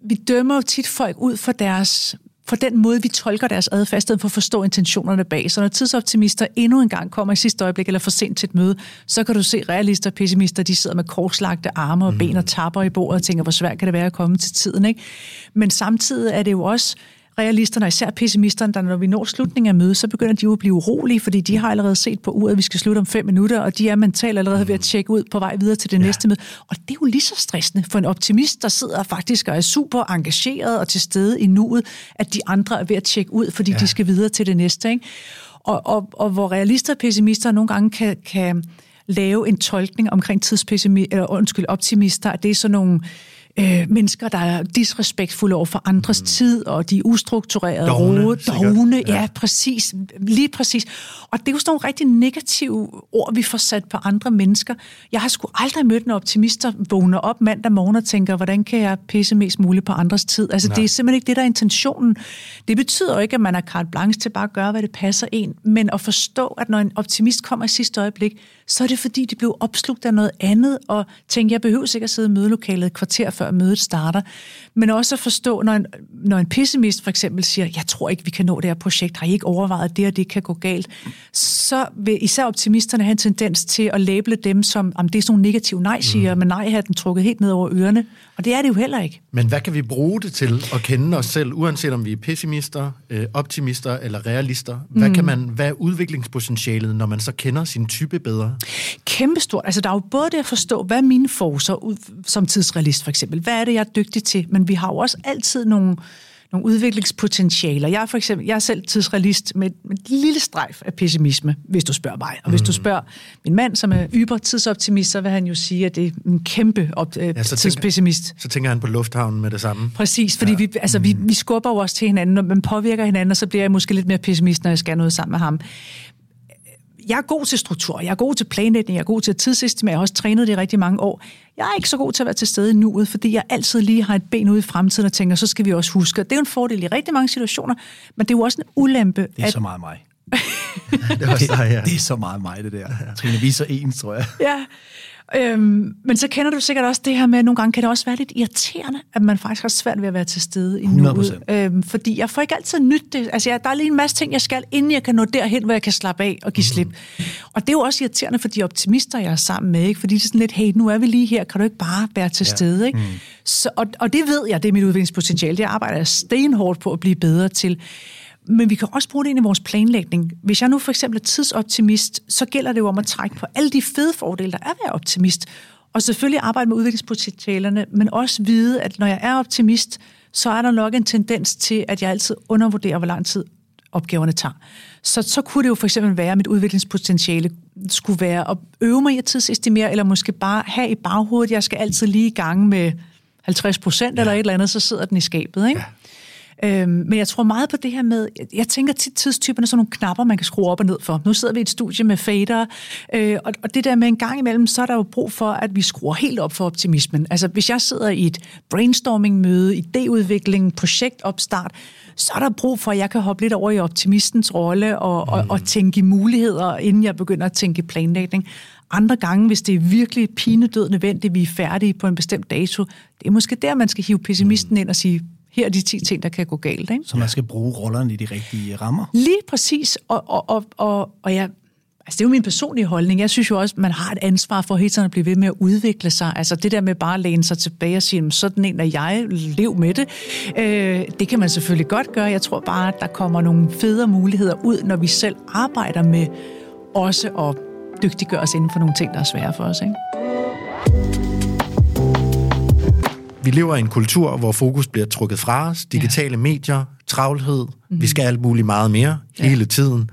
vi dømmer jo tit folk ud for deres for den måde, vi tolker deres adfærd, stedet for at forstå intentionerne bag. Så når tidsoptimister endnu en gang kommer i sidste øjeblik eller for sent til et møde, så kan du se realister og pessimister, de sidder med korslagte arme og ben og tapper i bordet og tænker, hvor svært kan det være at komme til tiden. Ikke? Men samtidig er det jo også realisterne, og især pessimisterne, der når vi når slutningen af mødet, så begynder de jo at blive urolige, fordi de har allerede set på uret, at vi skal slutte om fem minutter, og de er mentalt allerede ved at tjekke ud på vej videre til det ja. næste møde. Og det er jo lige så stressende for en optimist, der sidder faktisk og er super engageret og til stede i nuet, at de andre er ved at tjekke ud, fordi ja. de skal videre til det næste. Ikke? Og, og, og hvor realister og pessimister nogle gange kan, kan lave en tolkning omkring tidspessimister, eller undskyld, optimister, at det er sådan nogle øh, mennesker, der er disrespektfulde over for andres mm. tid, og de er ustrukturerede, dogne, dogne, ja. ja, præcis, lige præcis. Og det er jo sådan nogle rigtig negative ord, vi får sat på andre mennesker. Jeg har sgu aldrig mødt en optimist, der vågner op mandag morgen og tænker, hvordan kan jeg pisse mest muligt på andres tid? Altså, Nej. det er simpelthen ikke det, der er intentionen. Det betyder jo ikke, at man har carte blanche til bare at gøre, hvad det passer en, men at forstå, at når en optimist kommer i sidste øjeblik, så er det fordi, de blev opslugt af noget andet, og tænker, jeg behøver sikkert sidde i mødelokalet et kvarter før mødet starter. Men også at forstå, når en, når en pessimist for eksempel siger, jeg tror ikke, vi kan nå det her projekt, har I ikke overvejet, at det og det kan gå galt, så vil især optimisterne have en tendens til at label dem som, om det er sådan nogle negative nej-siger, mm. men nej har den trukket helt ned over ørerne. Og det er det jo heller ikke. Men hvad kan vi bruge det til at kende os selv, uanset om vi er pessimister, øh, optimister eller realister? Hvad, mm. kan man, hvad er udviklingspotentialet, når man så kender sin type bedre? Kæmpestort. Altså, der er jo både det at forstå, hvad er mine forser som tidsrealist for eksempel? eksempel. Hvad er det, jeg er dygtig til? Men vi har jo også altid nogle, nogle udviklingspotentialer. Jeg er for eksempel, jeg er selv tidsrealist med, med et lille strejf af pessimisme, hvis du spørger mig. Og hvis du spørger min mand, som er yber tidsoptimist, så vil han jo sige, at det er en kæmpe op, ja, så tænker- tidspessimist. Så tænker han på lufthavnen med det samme. Præcis, fordi ja. vi, altså, vi, vi skubber jo også til hinanden, og man påvirker hinanden, og så bliver jeg måske lidt mere pessimist, når jeg skal noget sammen med ham. Jeg er god til struktur, jeg er god til planlægning, jeg er god til at tidsestimere, jeg har også trænet det i rigtig mange år. Jeg er ikke så god til at være til stede i nuet, fordi jeg altid lige har et ben ude i fremtiden og tænker, så skal vi også huske. Det er jo en fordel i rigtig mange situationer, men det er jo også en ulempe, Det er at så meget mig. (laughs) Det er også dig, ja. Det er så meget mig, det der. Trine, vi er så ens, tror jeg. Ja, øhm, men så kender du sikkert også det her med, at nogle gange kan det også være lidt irriterende, at man faktisk har svært ved at være til stede i nuet. 100%. Øhm, fordi jeg får ikke altid nyt det. Altså, jeg, der er lige en masse ting, jeg skal, inden jeg kan nå derhen, hvor jeg kan slappe af og give Mhm. slip. Og det er jo også irriterende for de optimister, jeg er sammen med. Ikke? Fordi det er sådan lidt, hey, nu er vi lige her, kan du ikke bare være til stede? Ikke? Så, og, og det ved jeg, det er mit udviklingspotentiale. Det arbejder jeg stenhårdt på at blive bedre til. Men vi kan også bruge det ind i vores planlægning. Hvis jeg nu for eksempel er tidsoptimist, så gælder det jo om at trække på alle de fede fordele, der er ved at være optimist. Og selvfølgelig arbejde med udviklingspotentialerne, men også vide, at når jeg er optimist, så er der nok en tendens til, at jeg altid undervurderer, hvor lang tid opgaverne tager. Så, så kunne det jo for eksempel være, at mit udviklingspotentiale skulle være at øve mig i at tidsestimere, eller måske bare have i baghovedet, jeg skal altid lige i gang med 50 procent ja. eller et eller andet, så sidder den i skabet. Ikke? Ja. Øhm, men jeg tror meget på det her med, jeg, tænker tit tidstyperne er sådan nogle knapper, man kan skrue op og ned for. Nu sidder vi i et studie med fader, øh, og, og det der med en gang imellem, så er der jo brug for, at vi skruer helt op for optimismen. Altså hvis jeg sidder i et brainstorming-møde, idéudvikling, projektopstart, så er der brug for, at jeg kan hoppe lidt over i optimistens rolle og, mm. og, og tænke i muligheder, inden jeg begynder at tænke planlægning. Andre gange, hvis det er virkelig pinedød nødvendigt, vi er færdige på en bestemt dato, det er måske der, man skal hive pessimisten ind og sige, her er de 10 ting, der kan gå galt. Ikke? Så man skal bruge rollerne i de rigtige rammer. Lige præcis, og, og, og, og, og jeg, altså det er jo min personlige holdning. Jeg synes jo også, man har et ansvar for hele tiden at blive ved med at udvikle sig. Altså det der med bare at læne sig tilbage og sige, sådan en er jeg, lev med det. Øh, det kan man selvfølgelig godt gøre. Jeg tror bare, at der kommer nogle federe muligheder ud, når vi selv arbejder med også at dygtiggøre os inden for nogle ting, der er svære for os. Ikke? Vi lever i en kultur, hvor fokus bliver trukket fra os. Digitale ja. medier, travlhed. Mm-hmm. Vi skal alt muligt meget mere ja. hele tiden.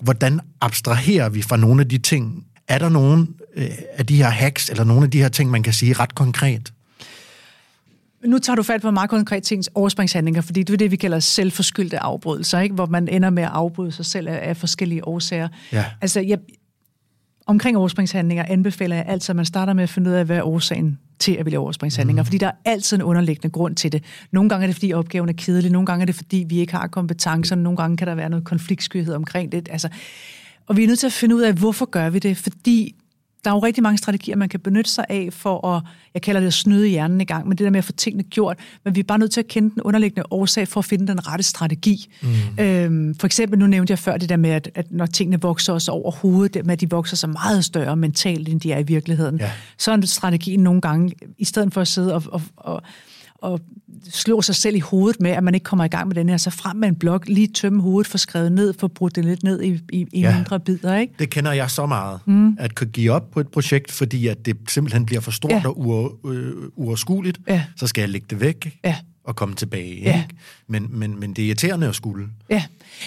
Hvordan abstraherer vi fra nogle af de ting? Er der nogle øh, af de her hacks, eller nogle af de her ting, man kan sige ret konkret? Nu tager du fat på meget konkret tings overspringshandlinger, fordi det er det, vi kalder selvforskyldte afbrydelser, ikke? hvor man ender med at afbryde sig selv af, af forskellige årsager. Ja. Altså, jeg, omkring overspringshandlinger anbefaler jeg altid, at man starter med at finde ud af, hvad er årsagen til, at vi laver overspringshandlinger. Mm. Fordi der er altid en underliggende grund til det. Nogle gange er det, fordi opgaven er kedelig, nogle gange er det, fordi vi ikke har kompetencer, nogle gange kan der være noget konfliktskyhed omkring det. Altså, og vi er nødt til at finde ud af, hvorfor gør vi det? Fordi der er jo rigtig mange strategier, man kan benytte sig af for at, jeg kalder det at snyde hjernen i gang, men det der med at få tingene gjort, men vi er bare nødt til at kende den underliggende årsag for at finde den rette strategi. Mm. Øhm, for eksempel, nu nævnte jeg før det der med, at, at når tingene vokser os over hovedet, det med at de vokser så meget større mentalt, end de er i virkeligheden, Ja. så er strategien nogle gange, i stedet for at sidde og, og, og og slå sig selv i hovedet med, at man ikke kommer i gang med den her, så frem med en blog, lige tømme hovedet, få skrevet ned, få brudt det lidt ned i, i, i Ja. mindre bidder, ikke? Det kender jeg så meget, mm. at kunne give op på et projekt, fordi at det simpelthen bliver for stort Ja. og øh, uoverskueligt. Ja. Så skal jeg lægge det væk Ja. Og komme tilbage. Ja. Ikke? Men, men, men det er irriterende at skulle. Ja,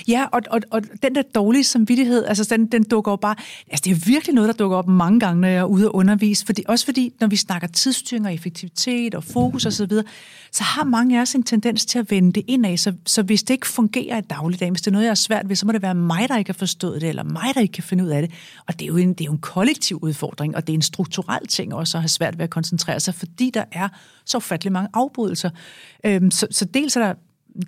ja og, og, og den der dårlige samvittighed, altså den, den dukker jo bare, altså det er virkelig noget, der dukker op mange gange, når jeg er ude og undervise, fordi, også fordi, når vi snakker tidsstyring og effektivitet og fokus osv., så, videre, så har mange af os en tendens til at vende det indad, så, så hvis det ikke fungerer i dagligdagen, hvis det er noget, jeg er svært ved, så må det være mig, der ikke har forstået det, eller mig, der ikke kan finde ud af det, og det er jo en, det er jo en kollektiv udfordring, og det er en strukturel ting også at have svært ved at koncentrere sig, fordi der er så ufattelig mange afbrydelser. Øhm, så, så dels er der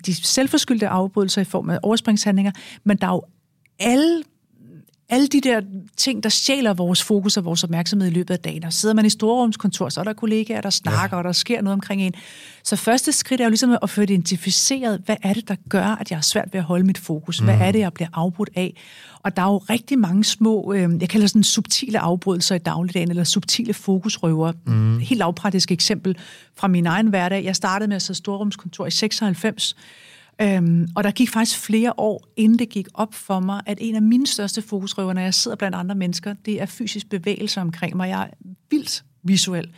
de selvforskyldte afbrydelser i form af overspringshandlinger, men der er jo alle alle de der ting, der stjæler vores fokus og vores opmærksomhed i løbet af dagen. Og sidder man i storrumskontor, så er der kollegaer, der snakker, ja. og der sker noget omkring en. Så første skridt er jo ligesom at få identificeret, hvad er det, der gør, at jeg har svært ved at holde mit fokus? Hvad er det, jeg bliver afbrudt af? Og der er jo rigtig mange små, øh, jeg kalder sådan subtile afbrydelser i dagligdagen, eller subtile fokusrøver. Mm. Helt lavpraktisk eksempel fra min egen hverdag. Jeg startede med at sidde storrumskontor i 96, Øhm, og der gik faktisk flere år, inden det gik op for mig, at en af mine største fokusrøver, når jeg sidder blandt andre mennesker, det er fysisk bevægelse omkring mig. Jeg er vildt visuel.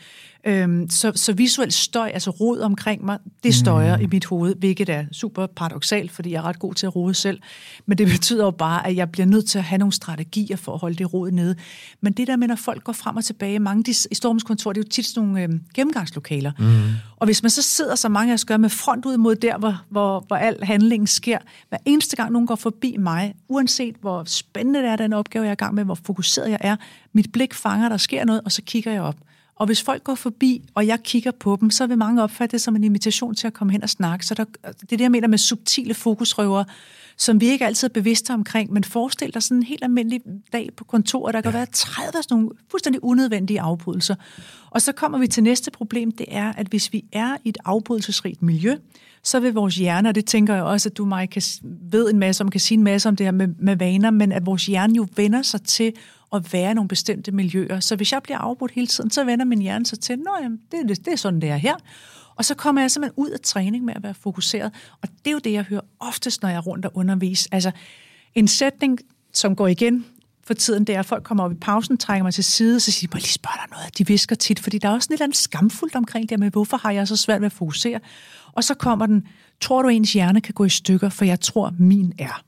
Øhm, så, så visuel støj, altså rod omkring mig, det støjer mm. i mit hoved, hvilket er super paradoxalt, fordi jeg er ret god til at rode selv. Men det (laughs) betyder jo bare, at jeg bliver nødt til at have nogle strategier for at holde det rod nede. Men det der med, når folk går frem og tilbage, mange de, i Storms kontor, det er jo tit sådan nogle øhm, gennemgangslokaler. Mm. Og hvis man så sidder, så mange af os gør, med front ud mod der, hvor, hvor, hvor al handlingen sker, hver eneste gang nogen går forbi mig, uanset hvor spændende det er, den opgave, jeg er i gang med, hvor fokuseret jeg er, mit blik fanger, der sker noget, og så kigger jeg op. Og hvis folk går forbi, og jeg kigger på dem, så vil mange opfatte det som en invitation til at komme hen og snakke. Så der, det er det, jeg mener med subtile fokusrøver, som vi ikke altid er bevidste omkring, men forestil dig sådan en helt almindelig dag på kontoret, der kan ja. være 30 sådan nogle fuldstændig unødvendige afbrydelser. Og så kommer vi til næste problem, det er, at hvis vi er i et afbrydelsesrigt miljø, så vil vores hjerne, og det tænker jeg også, at du mig kan, ved en masse om, kan sige en masse om det her med, med vaner, men at vores hjerne jo vender sig til at være i nogle bestemte miljøer. Så hvis jeg bliver afbrudt hele tiden, så vender min hjerne sig til, at det, det, det er sådan, det er her. Og så kommer jeg simpelthen ud af træning med at være fokuseret. Og det er jo det, jeg hører oftest, når jeg er rundt og underviser. Altså, en sætning, som går igen for tiden, det er, at folk kommer op i pausen, trækker mig til side, så siger de, må jeg lige spørge dig noget? De visker tit, fordi der er også en eller andet skamfuldt omkring det med, hvorfor har jeg så svært ved at fokusere? Og så kommer den, tror du ens hjerne kan gå i stykker, for jeg tror min er.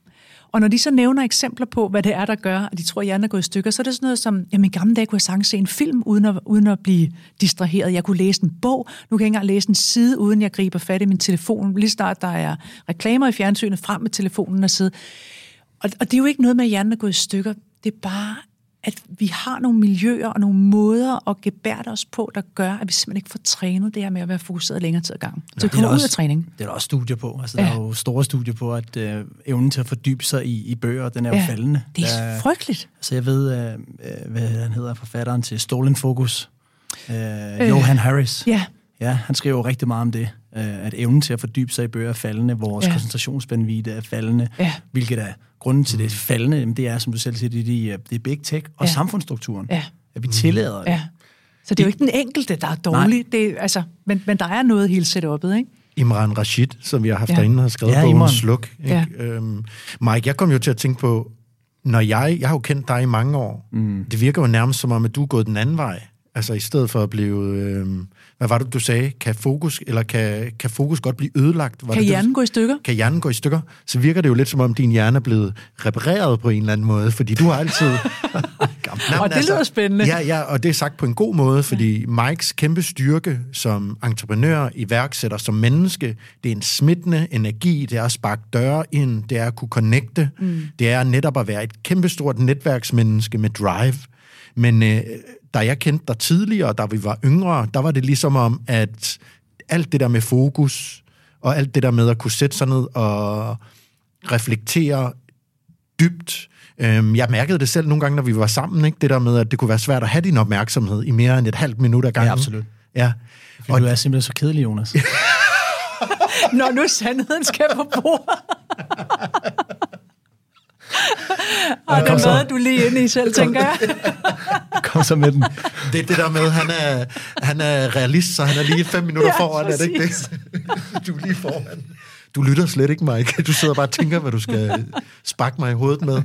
Og når de så nævner eksempler på, hvad det er, der gør, at de tror, at hjernen er gået i stykker, så er det sådan noget som, jamen i gamle dage kunne jeg sagtens se en film, uden at, uden at blive distraheret. Jeg kunne læse en bog, nu kan jeg ikke engang læse en side, uden jeg griber fat i min telefon. Lige snart der er reklamer i fjernsynet, frem med telefonen og sidde. Og, og det er jo ikke noget med, at hjernen er gået i stykker. Det er bare, at vi har nogle miljøer og nogle måder at gebærde os på, der gør, at vi simpelthen ikke får trænet det her med at være fokuseret længere tid ad gangen. Så det kommer ud af træning. Det er der også studier på. Altså, ja. Der er jo store studier på, at øh, evnen til at fordybe sig i, i bøger, den er ja. jo faldende. Det er der, frygteligt. Altså, jeg ved, øh, øh, hvad han hedder, forfatteren til Stolen Focus. Øh, øh, Johan Harris. Ja. Ja, han skriver jo rigtig meget om det, øh, at evnen til at fordybe sig i bøger er faldende, vores ja. koncentrationsspændvidde er faldende, ja. hvilket er grunden til det faldende, det er, som du selv siger, det er, det er big tech og ja. samfundsstrukturen. Ja. At vi tillader det. Ja. Så det er jo ikke den enkelte, der er dårlig, det, altså, men, men der er noget hele setup'et, ikke? Imran Rashid, som vi har haft ja. derinde, har skrevet ja, bogen Sluk. Ikke? Ja. Øhm, Mike, jeg kom jo til at tænke på, når jeg, jeg har jo kendt dig i mange år, mm. det virker jo nærmest som om, at du er gået den anden vej. Altså i stedet for at blive, øh, hvad var det, du sagde? Kan fokus, eller kan, kan fokus godt blive ødelagt? Var kan det, hjernen gå i stykker? Kan hjernen gå i stykker? Så virker det jo lidt som om, din hjerne er blevet repareret på en eller anden måde, fordi du har altid... (laughs) Nå, og det altså, lyder spændende. Ja, ja, og det er sagt på en god måde, fordi ja. Mikes kæmpe styrke som entreprenør, iværksætter, som menneske, det er en smittende energi, det er at sparke døre ind, det er at kunne connecte, mm. det er netop at være et kæmpestort netværksmenneske med drive. Men øh, da jeg kendte dig tidligere, da vi var yngre, der var det ligesom om, at alt det der med fokus, og alt det der med at kunne sætte sig ned og reflektere dybt. Øhm, jeg mærkede det selv nogle gange, når vi var sammen, ikke? det der med, at det kunne være svært at have din opmærksomhed i mere end et halvt minut ad gangen. Ja, absolut. Ja. Fordi og du er simpelthen så kedelig, Jonas. (laughs) Når nu sandheden skal på bordet. (laughs) Og det er noget, du lige inde i selv, (laughs) tænker jeg. Kom så med den. Det er det der med, at han er, han er realist, så han er lige fem minutter (laughs) ja, foran, præcis. er det ikke det? (laughs) Du er lige foran. Du lytter slet ikke, Mike. Du sidder bare og tænker, hvad du skal sparke mig i hovedet med.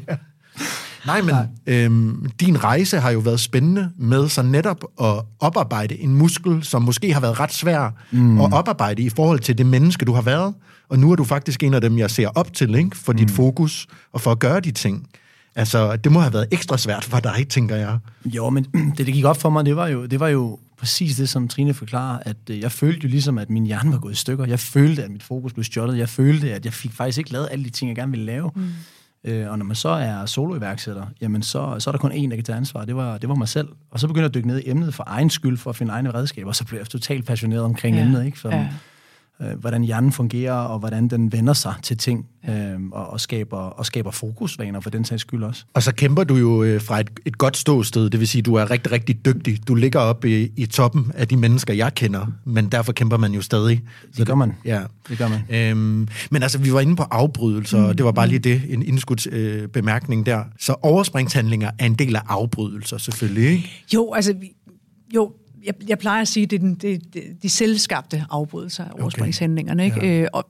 Nej, men Nej. Øhm, din rejse har jo været spændende med så netop at oparbejde en muskel, som måske har været ret svær mm. at oparbejde i forhold til det menneske, du har været. Og nu er du faktisk en af dem, jeg ser op til, ikke? for mm. dit fokus og for at gøre de ting. Altså, det må have været ekstra svært for dig, tænker jeg. Jo, men (clears throat) det, det gik op for mig, det var jo, det var jo præcis det, som Trine forklarer, at øh, jeg følte jo ligesom, at min hjerne var gået i stykker. Jeg følte, at mit fokus blev stjålet. Jeg følte, at jeg fik faktisk ikke lavet alle de ting, jeg gerne ville lave. Mm. Øh, og når man så er soloiværksætter, jamen så, så er der kun én, der kan tage ansvar. Det var, det var mig selv. Og så begyndte jeg at dykke ned i emnet for egen skyld, for at finde egne redskaber. Og så blev jeg totalt passioneret omkring ja. emnet. Ikke? For, ja øh, hvordan hjernen fungerer, og hvordan den vender sig til ting, øh, og, og, skaber, og skaber fokusvaner for den sags skyld også. Og så kæmper du jo øh, fra et, et godt ståsted, det vil sige, du er rigtig, rigtig dygtig. Du ligger oppe i, i toppen af de mennesker, jeg kender, men derfor kæmper man jo stadig. Så det gør man. Ja. Det gør man. Øhm, men altså, vi var inde på afbrydelser, mm. og det var bare lige det, en indskudt øh, bemærkning der. Så overspringshandlinger er en del af afbrydelser, selvfølgelig, ikke? Jo, altså, jo, jeg, jeg plejer at sige, at det er den, det, det, de selvskabte afbrydelser af overspringshandlingerne. Ikke? Ja. Øh, og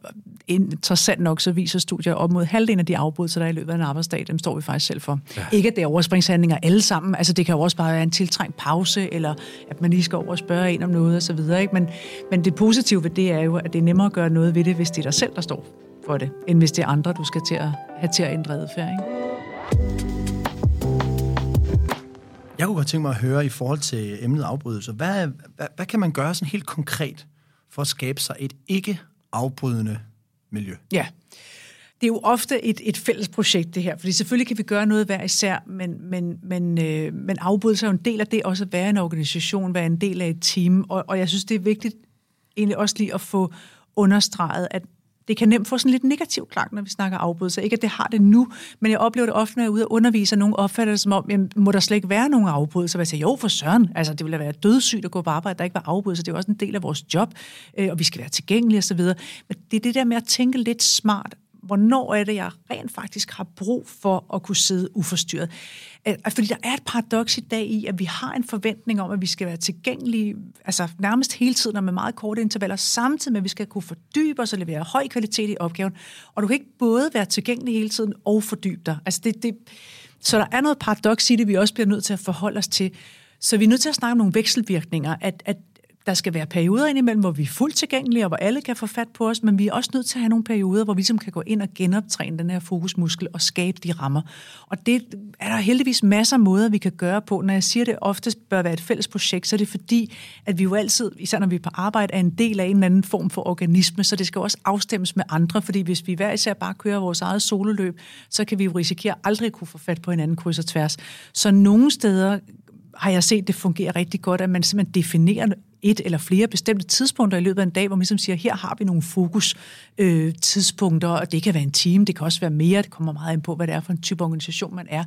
interessant nok, så viser studier op mod halvdelen af de afbrydelser, der er i løbet af en arbejdsdag, dem står vi faktisk selv for. Ja. Ikke at det er overspringshandlinger alle sammen, altså det kan jo også bare være en tiltrængt pause, eller at man lige skal over og spørge en om noget osv. Men, men det positive ved det er jo, at det er nemmere at gøre noget ved det, hvis det er dig selv, der står for det, end hvis det er andre, du skal til at have til at ændre adfærd. Ikke? Jeg kunne godt tænke mig at høre i forhold til emnet afbrydelse. Hvad, hvad, hvad kan man gøre sådan helt konkret for at skabe sig et ikke-afbrydende miljø? Ja, det er jo ofte et, et fælles projekt, det her. Fordi selvfølgelig kan vi gøre noget hver især, men, men, men, øh, men afbrydelse er jo en del af det også at være en organisation, være en del af et team. Og, og jeg synes, det er vigtigt egentlig også lige at få understreget, at det kan nemt få sådan lidt negativ klang, når vi snakker afbrydelser. Ikke at det har det nu, men jeg oplever det ofte, når jeg er ude og undervise, og nogen opfatter det som om, jamen, må der slet ikke være nogen afbrydelser? Og jeg siger, jo for søren, altså det ville være dødssygt at gå på arbejde, der ikke var afbrydelser. Det er også en del af vores job, øh, og vi skal være tilgængelige osv. Men det er det der med at tænke lidt smart hvornår er det, jeg rent faktisk har brug for at kunne sidde uforstyrret. Øh, fordi der er et paradoks i dag i, at vi har en forventning om, at vi skal være tilgængelige altså nærmest hele tiden og med meget korte intervaller, samtidig med, at vi skal kunne fordybe os og levere høj kvalitet i opgaven. Og du kan ikke både være tilgængelig hele tiden og fordybe dig. Altså det, det, så der er noget paradoks i det, vi også bliver nødt til at forholde os til. Så vi er nødt til at snakke om nogle vekselvirkninger, at, at der skal være perioder indimellem, hvor vi er fuldt tilgængelige, og hvor alle kan få fat på os, men vi er også nødt til at have nogle perioder, hvor vi som kan gå ind og genoptræne den her fokusmuskel og skabe de rammer. Og det er der heldigvis masser af måder, vi kan gøre på. Når jeg siger, at det oftest bør være et fælles projekt, så er det fordi, at vi jo altid, især når vi er på arbejde, er en del af en eller anden form for organisme, så det skal også afstemmes med andre, fordi hvis vi hver især bare kører vores eget sololøb, så kan vi jo risikere aldrig kunne få fat på hinanden kryds og tværs. Så nogle steder har jeg set, det fungerer rigtig godt, at man simpelthen definerer et eller flere bestemte tidspunkter i løbet af en dag, hvor man ligesom siger, her har vi nogle fokus øh, tidspunkter, og det kan være en time, det kan også være mere, det kommer meget ind på, hvad det er for en type organisation, man er.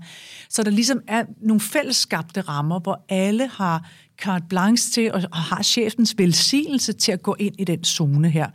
Så der ligesom er nogle fællesskabte rammer, hvor alle har carte blanche til, og har chefens velsignelse til at gå ind i den zone her.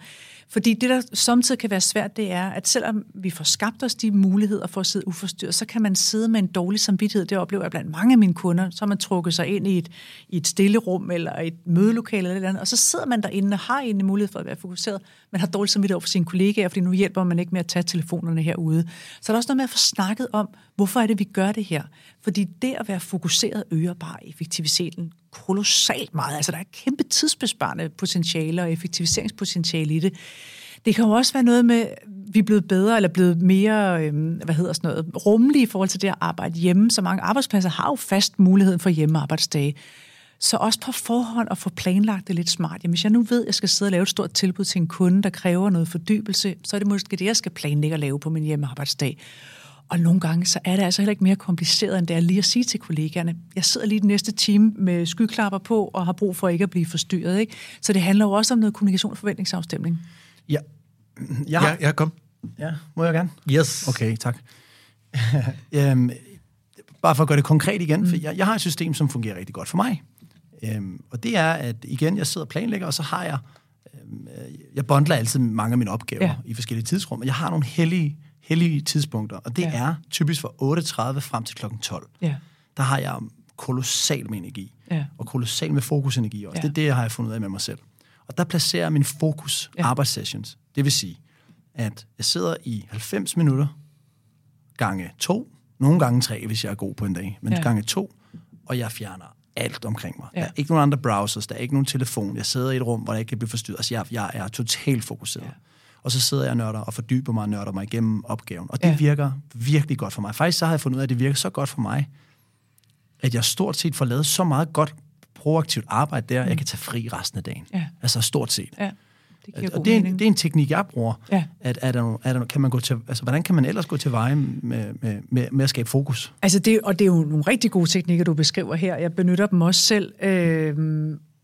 Fordi det, der samtidig kan være svært, det er, at selvom vi får skabt os de muligheder for at sidde uforstyrret, så kan man sidde med en dårlig samvittighed. Det oplever jeg blandt mange af mine kunder. Så har man trukket sig ind i et, i et stille rum eller et mødelokale eller, eller andet, og så sidder man derinde og har egentlig mulighed for at være fokuseret, man har dårlig samvittighed over for sine kollegaer, fordi nu hjælper man ikke med at tage telefonerne herude. Så er der også noget med at få snakket om, hvorfor er det, vi gør det her? Fordi det at være fokuseret øger bare effektiviteten kolossalt meget. Altså, der er kæmpe tidsbesparende potentiale og effektiviseringspotentiale i det. Det kan jo også være noget med, vi er blevet bedre, eller blevet mere, øhm, hvad hedder sådan noget, rummelige i forhold til det at arbejde hjemme. Så mange arbejdspladser har jo fast muligheden for hjemmearbejdsdage. Så også på forhånd at få planlagt det lidt smart. Jamen, hvis jeg nu ved, at jeg skal sidde og lave et stort tilbud til en kunde, der kræver noget fordybelse, så er det måske det, jeg skal planlægge at lave på min hjemmearbejdsdag. Og nogle gange, så er det altså heller ikke mere kompliceret, end det er lige at sige til kollegaerne, jeg sidder lige den næste time med skyklapper på, og har brug for ikke at blive forstyrret. Ikke? Så det handler jo også om noget kommunikation og forventningsafstemning. Ja. Jeg har... Ja, ja, kom. Ja, må jeg gerne? Yes. Okay, tak. um, (laughs) bare for at gøre det konkret igen, for jeg, jeg har et system, som fungerer rigtig godt for mig. Um, og det er, at igen, jeg sidder og planlægger, og så har jeg, um, jeg bundler altid mange af mine opgaver ja. i forskellige tidsrum, og jeg har nogle hellige hellige tidspunkter, og det ja. er typisk fra 8.30 frem til kl. 12. Ja. Der har jeg kolossal med energi, ja. og kolossal med fokusenergi også. Ja. Det er det, jeg har fundet ud af med mig selv. Og der placerer jeg min fokus ja. arbejdssessions. Det vil sige, at jeg sidder i 90 minutter gange to, nogle gange tre, hvis jeg er god på en dag, men ja. gange to, og jeg fjerner alt omkring mig. Ja. Der er ikke nogen andre browsers, der er ikke nogen telefon. Jeg sidder i et rum, hvor jeg ikke kan blive forstyrret. Altså, jeg, jeg er totalt fokuseret. Ja og så sidder jeg og nørder og fordyber mig og nørder mig igennem opgaven. Og det ja. virker virkelig godt for mig. Faktisk så har jeg fundet ud af, at det virker så godt for mig, at jeg stort set får lavet så meget godt proaktivt arbejde der, mm. jeg kan tage fri resten af dagen. Ja. Altså stort set. Ja. Det og det er, en, det er en teknik, jeg bruger. Ja. At, er der, er der, kan man gå til, altså, hvordan kan man ellers gå til veje med, med, med, med at skabe fokus? Altså det, og det er jo nogle rigtig gode teknikker, du beskriver her. Jeg benytter dem også selv. Øh,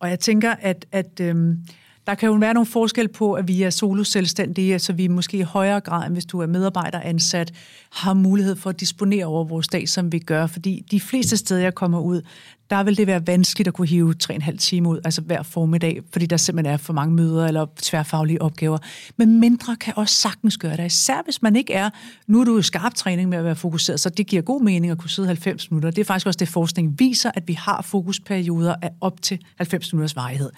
og jeg tænker, at, at øh, der kan jo være nogle forskel på, at vi er solo-selvstændige, så vi måske i højere grad, end hvis du er medarbejder ansat, har mulighed for at disponere over vores dag, som vi gør. Fordi de fleste steder, jeg kommer ud, der vil det være vanskeligt at kunne hive 3,5 timer ud, altså hver formiddag, fordi der simpelthen er for mange møder eller tværfaglige opgaver. Men mindre kan også sagtens gøre det, især hvis man ikke er, nu er du i skarp træning med at være fokuseret, så det giver god mening at kunne sidde 90 minutter. Det er faktisk også det, forskning viser, at vi har fokusperioder af op til 90 minutters varighed.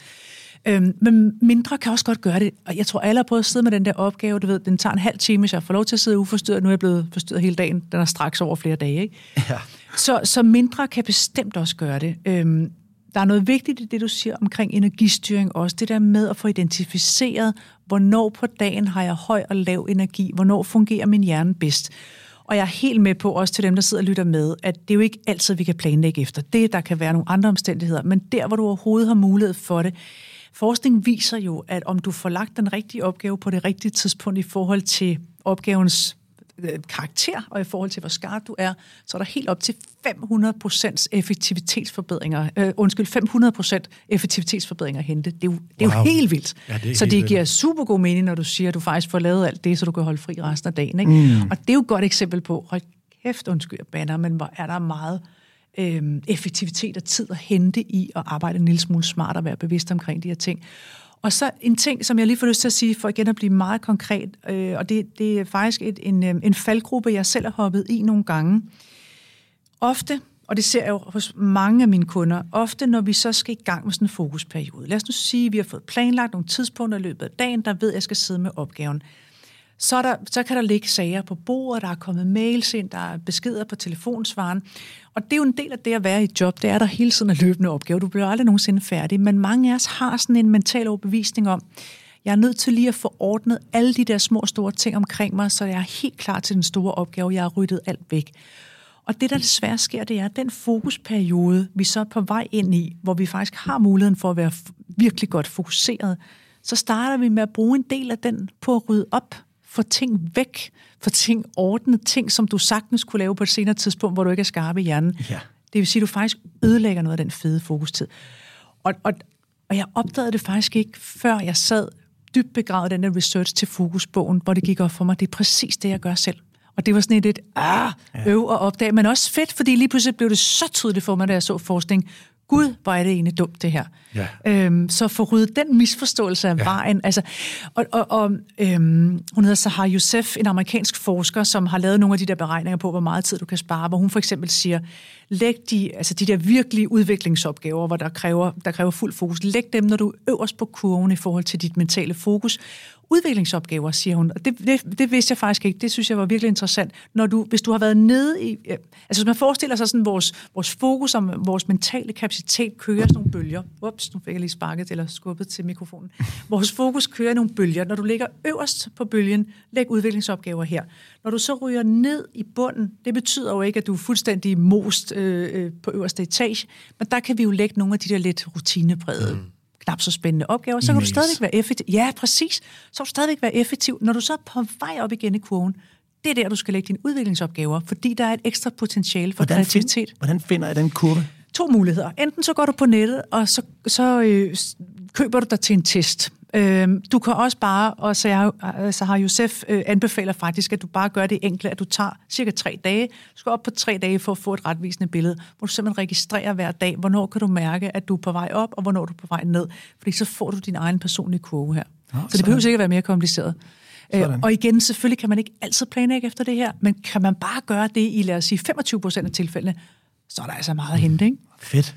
Øhm, men mindre kan også godt gøre det. Og jeg tror, alle har prøvet at sidde med den der opgave. Du ved, den tager en halv time, hvis jeg får lov til at sidde uforstyrret. Nu er jeg blevet forstyrret hele dagen. Den er straks over flere dage. Ikke? (laughs) Ja. Så, så mindre kan bestemt også gøre det. Øhm, der er noget vigtigt i det, du siger omkring energistyring også. Det der med at få identificeret, hvornår på dagen har jeg høj og lav energi. Hvornår fungerer min hjerne bedst. Og jeg er helt med på, også til dem, der sidder og lytter med, at det er jo ikke altid, vi kan planlægge efter det. Der kan være nogle andre omstændigheder. Men der, hvor du overhovedet har mulighed for det, Forskning viser jo, at om du får lagt den rigtige opgave på det rigtige tidspunkt i forhold til opgavens øh, karakter og i forhold til, hvor skarp du er, så er der helt op til 500% effektivitetsforbedringer, øh, undskyld, 500% effektivitetsforbedringer at hente. Det er jo, det er Wow. jo helt vildt. Ja, det så helt det vildt. giver super god mening, når du siger, at du faktisk får lavet alt det, så du kan holde fri resten af dagen. Ikke? Mm. Og det er jo et godt eksempel på, hold kæft, undskyld, banner, men hvor er der meget øh, øh, effektivitet og tid at hente i at arbejde en lille smule smart og være bevidst omkring de her ting. Og så en ting, som jeg lige får lyst til at sige, for igen at blive meget konkret, øh, og det, det er faktisk et, en, øh, en faldgruppe, jeg selv har hoppet i nogle gange. Ofte, og det ser jeg jo hos mange af mine kunder, ofte når vi så skal i gang med sådan en fokusperiode. Lad os nu sige, at vi har fået planlagt nogle tidspunkter i løbet af dagen, der ved, at jeg skal sidde med opgaven så, er der, så kan der ligge sager på bordet, der er kommet mails ind, der er beskeder på telefonsvaren. Og det er jo en del af det at være i et job, det er der hele tiden en løbende opgave. Du bliver aldrig nogensinde færdig, men mange af os har sådan en mental overbevisning om, jeg er nødt til lige at få ordnet alle de der små store ting omkring mig, så jeg er helt klar til den store opgave, jeg har ryddet alt væk. Og det, der desværre sker, det er, at den fokusperiode, vi så er på vej ind i, hvor vi faktisk har muligheden for at være virkelig godt fokuseret, så starter vi med at bruge en del af den på at rydde op, få ting væk, få ting ordnet, ting, som du sagtens kunne lave på et senere tidspunkt, hvor du ikke er skarp i hjernen. Ja. Det vil sige, at du faktisk ødelægger noget af den fede fokustid. Og, og, og jeg opdagede det faktisk ikke, før jeg sad dybt begravet i den der research til fokusbogen, hvor det gik op for mig, det er præcis det, jeg gør selv. Og det var sådan et, et ah, øv og opdag, men også fedt, fordi lige pludselig blev det så tydeligt for mig, da jeg så forskning. Gud, hvor er det egentlig dumt, det her. Ja. Øhm, så få ryddet den misforståelse af ja. vejen. Altså, og, og, og øhm, hun hedder Sahar Youssef, en amerikansk forsker, som har lavet nogle af de der beregninger på, hvor meget tid du kan spare, hvor hun for eksempel siger, læg de, altså de der virkelige udviklingsopgaver, hvor der kræver, der kræver fuld fokus, læg dem, når du er øverst på kurven i forhold til dit mentale fokus. Udviklingsopgaver, siger hun. Og det, det, det vidste jeg faktisk ikke. Det synes jeg var virkelig interessant. Når du, hvis du har været nede i... øh, Altså hvis man forestiller sig sådan vores, vores fokus om øh, vores mentale kapacitet kører sådan nogle bølger. Ups, nu fik jeg lige sparket eller skubbet til mikrofonen. Vores fokus kører nogle bølger. Når du ligger øverst på bølgen, læg udviklingsopgaver her. Når du så ryger ned i bunden, det betyder jo ikke, at du er fuldstændig most øh, øh, på øverste etage, men der kan vi jo lægge nogle af de der lidt rutineprægede mm knap så spændende opgaver, så kan E-mails. du stadigvæk være effektiv. Ja, præcis. Så kan du stadigvæk være effektiv. Når du så er på vej op igen i kurven, det er der, du skal lægge dine udviklingsopgaver, fordi der er et ekstra potentiale for Hvordan, kreativitet. find, hvordan finder jeg den kurve? To muligheder. Enten så går du på nettet, og så, så øh, køber du dig til en test. Øh, du kan også bare, og så, har Josef øh, anbefaler faktisk, at du bare gør det enkle, at du tager cirka tre dage. Du skal op på tre dage for at få et retvisende billede, hvor du simpelthen registrerer hver dag, hvornår kan du mærke, at du er på vej op, og hvornår du er på vej ned. Fordi så får du din egen personlige kurve her. så det behøver ikke at være mere kompliceret. Øh, Sådan. og igen, selvfølgelig kan man ikke altid planlægge efter det her, men kan man bare gøre det i, lad os sige, 25 procent af tilfældene, så er der altså meget at hente, ikke? Fedt.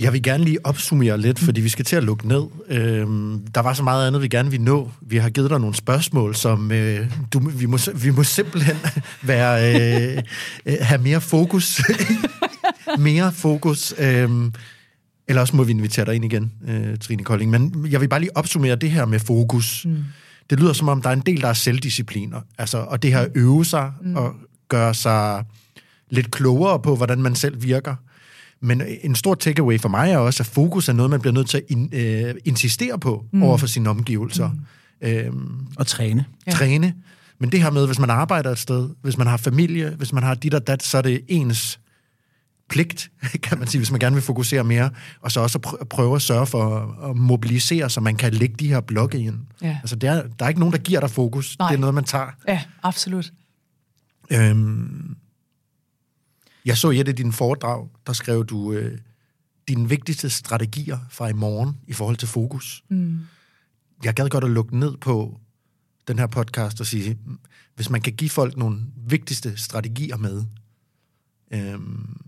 Jeg vil gerne lige opsummere lidt, fordi vi skal til at lukke ned. Øhm, der var så meget andet, vi gerne vil nå. Vi har givet dig nogle spørgsmål, som øh, du, vi, må, vi må simpelthen (laughs) være, øh, øh, have mere fokus. (laughs) mere fokus. Øhm, eller også må vi invitere dig ind igen, øh, Trine Kolding. Men jeg vil bare lige opsummere det her med fokus. Mm. Det lyder som om, der er en del, der er selvdiscipliner. Altså, og det her at øve sig mm. og gøre sig lidt klogere på, hvordan man selv virker. Men en stor takeaway for mig er også, at fokus er noget, man bliver nødt til at in, øh, insistere på mm. over for sine omgivelser. Mm. Øhm, Og træne. ja. Træne. Men det her med, hvis man arbejder et sted, hvis man har familie, hvis man har dit og dat, så er det ens pligt, (laughs) kan man sige, hvis man gerne vil fokusere mere, og så også at prøve at sørge for at mobilisere, så man kan lægge de her blokke ind. Ja. Altså, der er, der er ikke nogen, der giver dig fokus. Nej. Det er noget, man tager. Ja, absolut. Øhm, jeg så i et af dine foredrag, der skrev du øh, dine vigtigste strategier fra i morgen i forhold til fokus. Mm. Jeg gad godt at lukke ned på den her podcast og sige, hvis man kan give folk nogle vigtigste strategier med, øhm,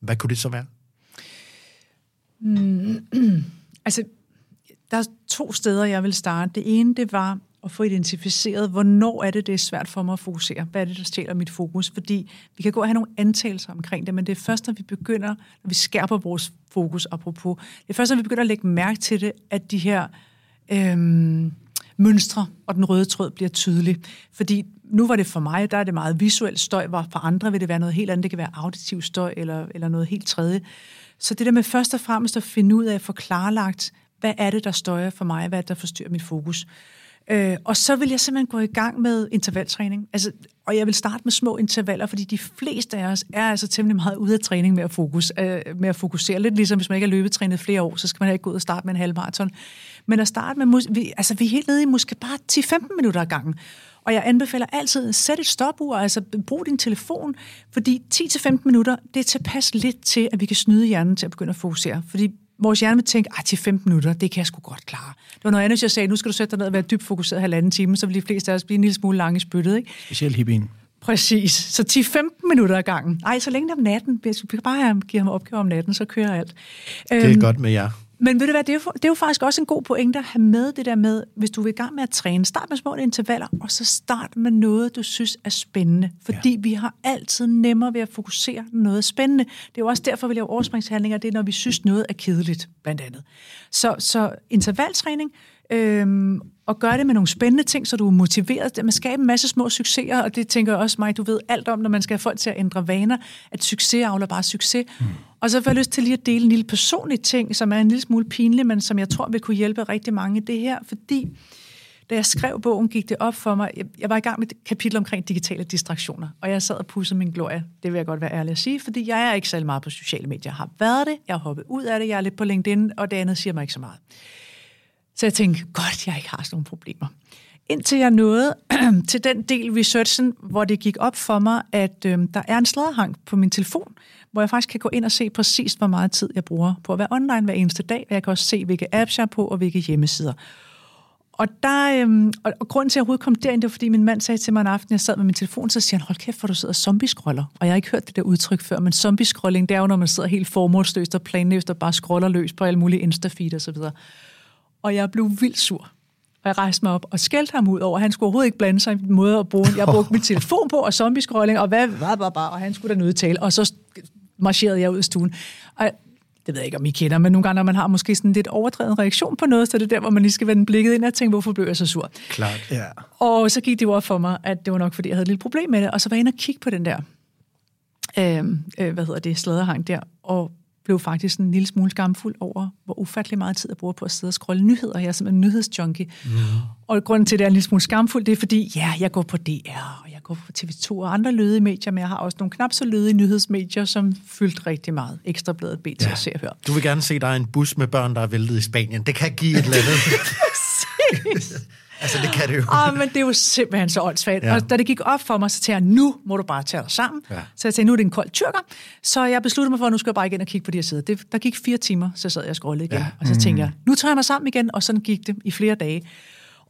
hvad kunne det så være? Mm, (clears throat) altså, der er to steder, jeg vil starte. Det ene, det var at få identificeret, hvornår er det, det er svært for mig at fokusere. Hvad er det, der stjæler mit fokus? Fordi vi kan gå og have nogle antagelser omkring det, men det er først, når vi begynder, når vi skærper vores fokus, apropos, det er først, når vi begynder at lægge mærke til det, at de her øhm, mønstre og den røde tråd bliver tydelig. Fordi nu var det for mig, der er det meget visuel støj, hvor for andre vil det være noget helt andet. Det kan være auditiv støj eller, eller noget helt tredje. Så det der med først og fremmest at finde ud af at få klarlagt, hvad er det, der støjer for mig? Hvad er det, der forstyrrer mit fokus? Øh, og så vil jeg simpelthen gå i gang med intervaltræning. Altså, og jeg vil starte med små intervaller, fordi de fleste af os er altså temmelig meget ude af træning med at, fokus, øh, med at fokusere. Lidt ligesom hvis man ikke har løbetrænet flere år, så skal man ikke gå ud og starte med en halv maraton. Men at starte med, vi, altså vi er helt nede i måske bare 10-15 minutter ad gangen. Og jeg anbefaler altid, at sæt et stopur, altså brug din telefon, fordi 10-15 minutter, det er tilpas lidt til, at vi kan snyde hjernen til at begynde at fokusere. Fordi vores hjerne vil tænke, at til 15 minutter, det kan jeg sgu godt klare. Det var noget andet, jeg sagde, nu skal du sætte dig ned og være dybt fokuseret halvanden time, så vil de fleste af os blive en lille smule lange i spyttet. Ikke? Specielt hippien. Præcis. Så 10-15 minutter ad gangen. Ej, så længe det om natten. Hvis vi kan bare give ham opgave om natten, så kører alt. Det er øhm, godt med jer. Men ved du hvad, det er, jo, det er jo faktisk også en god pointe at have med det der med, hvis du vil i gang med at træne, start med små intervaller, og så start med noget, du synes er spændende. Fordi ja. vi har altid nemmere ved at fokusere noget spændende. Det er jo også derfor, vi laver overspringshandlinger, det er, når vi synes noget er kedeligt, blandt andet. Så, så intervaltræning, øhm, og gøre det med nogle spændende ting, så du er motiveret. Man skaber en masse små succeser, og det tænker jeg også mig, du ved alt om, når man skal have folk til at ændre vaner, at succes avler bare succes. Mm. Og så får jeg lyst til lige at dele en lille personlig ting, som er en lille smule pinlig, men som jeg tror vil kunne hjælpe rigtig mange i det her, fordi da jeg skrev bogen, gik det op for mig, jeg, jeg var i gang med et kapitel omkring digitale distraktioner, og jeg sad og pussede min glorie, det vil jeg godt være ærlig at sige, fordi jeg er ikke særlig meget på sociale medier. Jeg har været det, jeg har hoppet ud af det, jeg er lidt på LinkedIn, og det andet siger mig ikke så meget. Så jeg tænkte, godt, jeg ikke har sådan nogle problemer. Indtil jeg nåede (clears throat) til den del researchen, hvor det gik op for mig, at øh, der er en sladderhang på min telefon, hvor jeg faktisk kan gå ind og se præcis, hvor meget tid jeg bruger på at være online hver eneste dag, og jeg kan også se, hvilke apps jeg er på, og hvilke hjemmesider. Og, der, øhm, og, og grunden til, at jeg overhovedet kom derind, det var, fordi min mand sagde til mig en aften, jeg sad med min telefon, så siger han, hold kæft, hvor du sidder og zombie-scroller. Og jeg har ikke hørt det der udtryk før, men zombie-scrolling, det er jo, når man sidder helt formålsløst og planløst og bare scroller løs på alle mulige insta og så videre. Og jeg blev vildt sur. Og jeg rejste mig op og skældte ham ud over, at han skulle overhovedet ikke blande sig i min måde at bruge. Jeg brugte min telefon på, og zombie-scrolling, og hvad, hvad, hvad, hvad, og han skulle da nødt tale. Og så marcherede jeg ud i stuen. Og det ved jeg ikke, om I kender, men nogle gange, når man har måske sådan lidt overdrevet reaktion på noget, så er det der, hvor man lige skal vende blikket ind og tænke, hvorfor blev jeg så sur? Klart. Ja. Og så gik det jo op for mig, at det var nok, fordi jeg havde et lille problem med det, og så var jeg inde og kigge på den der, øh, øh, hvad hedder det, slæderhang der, og blev faktisk en lille smule skamfuld over, hvor ufattelig meget tid jeg bruger på at sidde og scrolle nyheder. Jeg er simpelthen en nyhedsjunkie. Mm. Og grunden til, at det er en lille smule skamfuld, det er fordi, ja, jeg går på DR, og jeg går på TV2 og andre lødige medier, men jeg har også nogle knap så lødige nyhedsmedier, som fyldt rigtig meget. Ekstrabladet, BT ja. og Se og Hør. Du vil gerne se, der er en bus med børn, der er væltet i Spanien. Det kan give et eller andet. (laughs) Altså, det kan det jo. (laughs) Ah, men det er jo simpelthen så åndssvagt. Ja. Og da det gik op for mig, så tænkte jeg, nu må du bare tage dig sammen. Ja. Så jeg tænkte, nu er det en kold tyrker. Så jeg besluttede mig for, at nu skal jeg bare igen og kigge på de her sider. Det, der gik fire timer, så sad jeg og scrollede igen. Ja. Og så tænkte jeg, nu tager jeg mig sammen igen, og sådan gik det i flere dage.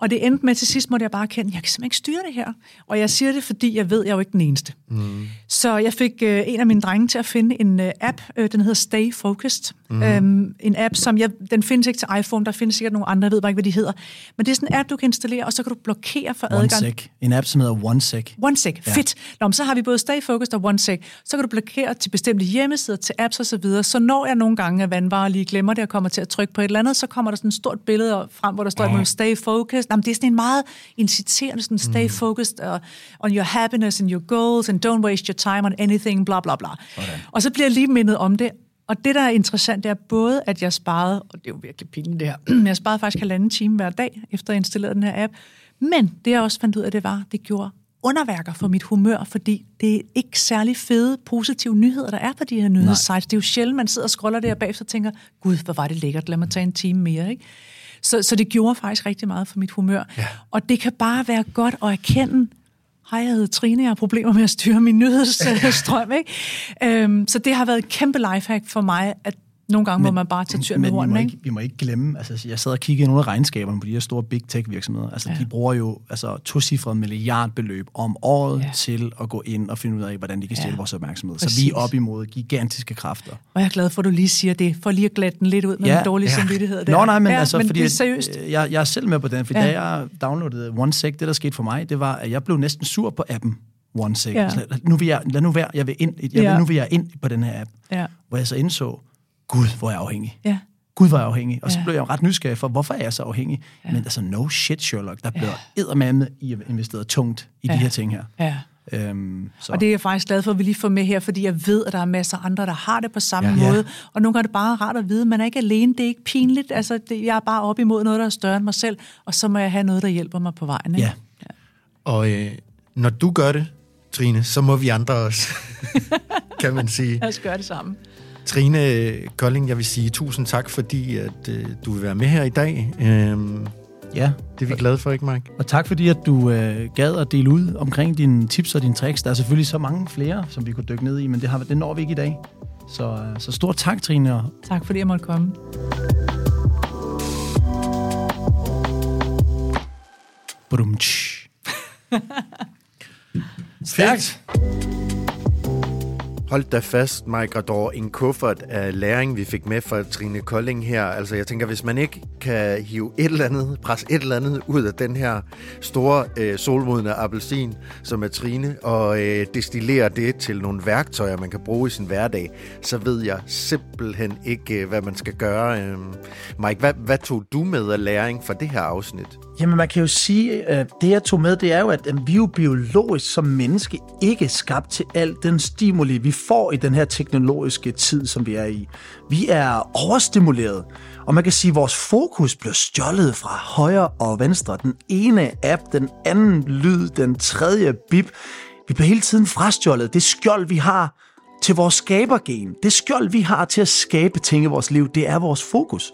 Og det endte med, til sidst måtte jeg bare kende, jeg kan simpelthen ikke styre det her. Og jeg siger det, fordi jeg ved, jeg er jo ikke den eneste. Mm. Så jeg fik øh, en af mine drenge til at finde en øh, app, øh, den hedder Stay Focused. Mm. Øhm, en app, som jeg, den findes ikke til iPhone, der findes sikkert nogle andre, jeg ved bare ikke, hvad de hedder. Men det er sådan en app, du kan installere, og så kan du blokere for adgang. OneSec. En app, som hedder OneSec. OneSec, ja. fedt. Nå, så har vi både Stay Focused og OneSec. Så kan du blokere til bestemte hjemmesider, til apps osv. Så, videre. så når jeg nogle gange er vandvarer lige glemmer det og kommer til at trykke på et eller andet, så kommer der sådan et stort billede frem, hvor der står, oh. Stay Focused. Jamen, det er sådan en meget inciterende, sådan stay mm. focused uh, on your happiness and your goals, and don't waste your time on anything, bla bla bla. Okay. Og så bliver jeg lige mindet om det, og det, der er interessant, det er både, at jeg sparede, og det er jo virkelig pinligt det her, (clears throat) men jeg sparede faktisk halvanden time hver dag, efter jeg installerede den her app, men det jeg også fandt ud af, det var, det gjorde underværker for mit humør, fordi det er ikke særlig fede, positive nyheder, der er på de her nyhedssites. Det er jo sjældent, man sidder og scroller der bagefter og tænker, gud, hvor var det lækkert, lad mig tage en time mere. Ikke? Så, så det gjorde faktisk rigtig meget for mit humør. Ja. Og det kan bare være godt at erkende, hej, jeg hedder Trine, jeg har problemer med at styre min nyhedsstrøm. Ikke? Øhm, så det har været et kæmpe lifehack for mig, at nogle gange men, må man bare tage tyren med hornene, ikke? Vi må ikke glemme, altså jeg sad og kiggede i nogle af regnskaberne på de her store big tech virksomheder. Altså ja. de bruger jo altså to milliardbeløb om året ja. til at gå ind og finde ud af, hvordan de kan stjæle ja. vores opmærksomhed. Præcis. Så vi er op imod gigantiske kræfter. Og jeg er glad for, at du lige siger det, for lige at glatte den lidt ud med ja. en dårlig ja. samvittighed. Der. Nå nej, men ja, altså, men fordi det er seriøst. Jeg, jeg er selv med på den, for ja. da jeg downloadede OneSec, det der skete for mig, det var, at jeg blev næsten sur på appen OneSec. Ja. nu vil jeg, lad nu være, jeg vil ind, jeg ja. nu vil jeg ind på den her app. Ja. Hvor jeg så indså, Gud, hvor er jeg afhængig. Ja. Gud, hvor er jeg afhængig. Og så blev jeg ret nysgerrig for, hvorfor er jeg så afhængig? Ja. Men altså, no shit, Sherlock. Der bliver ja. eddermame i investeret tungt i ja. de her ting her. Ja. Øhm, så. Og det er jeg faktisk glad for, at vi lige får med her, fordi jeg ved, at der er masser af andre, der har det på samme ja. måde. Og nogle gange er det bare rart at vide, at man er ikke alene, det er ikke pinligt. Altså, det, jeg er bare op imod noget, der er større end mig selv, og så må jeg have noget, der hjælper mig på vejen. Ikke? Ja. ja. Og øh, når du gør det, Trine, så må vi andre også, (laughs) kan man sige. Lad os gøre det sammen. Trine Kolding, jeg vil sige tusind tak, fordi at, øh, du vil være med her i dag. Øhm, ja. Det er vi glade for, ikke Mike? Og tak fordi, at du øh, gad at dele ud omkring dine tips og dine tricks. Der er selvfølgelig så mange flere, som vi kunne dykke ned i, men det, har, det når vi ikke i dag. Så, øh, så stort tak, Trine. Tak fordi jeg måtte komme. Brumtsch. (laughs) Stærkt. Hold da fast, Mike Grador, en kuffert af læring, vi fik med fra Trine Kolding her. Altså, jeg tænker, hvis man ikke kan hive et eller andet, presse et eller andet ud af den her store øh, solmodende appelsin, som er Trine, og øh, destillere det til nogle værktøjer, man kan bruge i sin hverdag, så ved jeg simpelthen ikke, øh, hvad man skal gøre. Øh, Mike, hvad, hvad tog du med af læring fra det her afsnit? Jamen, man kan jo sige, at det jeg tog med, det er jo, at vi er jo biologisk som menneske ikke skabt til al den stimuli, vi får i den her teknologiske tid, som vi er i. Vi er overstimuleret, og man kan sige, at vores fokus bliver stjålet fra højre og venstre. Den ene app, den anden lyd, den tredje bip. Vi bliver hele tiden frastjålet. Det skjold, vi har til vores skabergen, det skjold, vi har til at skabe ting i vores liv, det er vores fokus.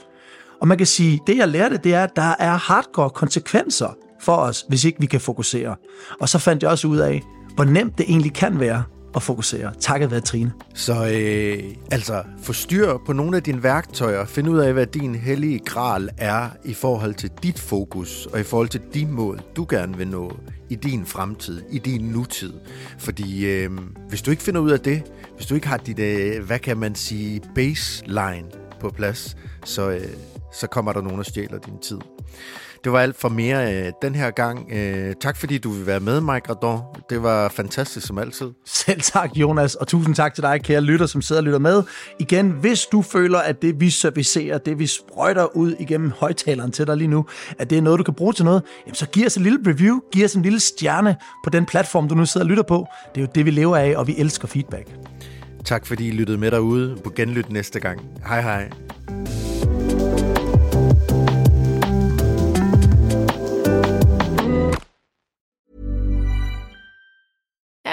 Og man kan sige, det jeg lærte, det er, at der er hardcore konsekvenser for os, hvis ikke vi kan fokusere. Og så fandt jeg også ud af, hvor nemt det egentlig kan være at fokusere. Takket være Trine. Så øh, altså, få styr på nogle af dine værktøjer. Find ud af, hvad din hellige gral er i forhold til dit fokus, og i forhold til de mål, du gerne vil nå i din fremtid, i din nutid. Fordi øh, hvis du ikke finder ud af det, hvis du ikke har dit, øh, hvad kan man sige, baseline på plads, så, øh, så kommer der nogen og stjæler din tid. Det var alt for mere øh, den her gang. Øh, tak fordi du vil være med, Mike Radon. Det var fantastisk som altid. Selv tak, Jonas, og tusind tak til dig, kære lytter, som sidder og lytter med. Igen, hvis du føler, at det vi servicerer, det vi sprøjter ud igennem højtaleren til dig lige nu, at det er noget, du kan bruge til noget, jamen så giv os en lille review, giv os en lille stjerne på den platform, du nu sidder og lytter på. Det er jo det, vi lever af, og vi elsker feedback. Tak fordi I lyttede med derude. På genlyt næste gang. Hej hej.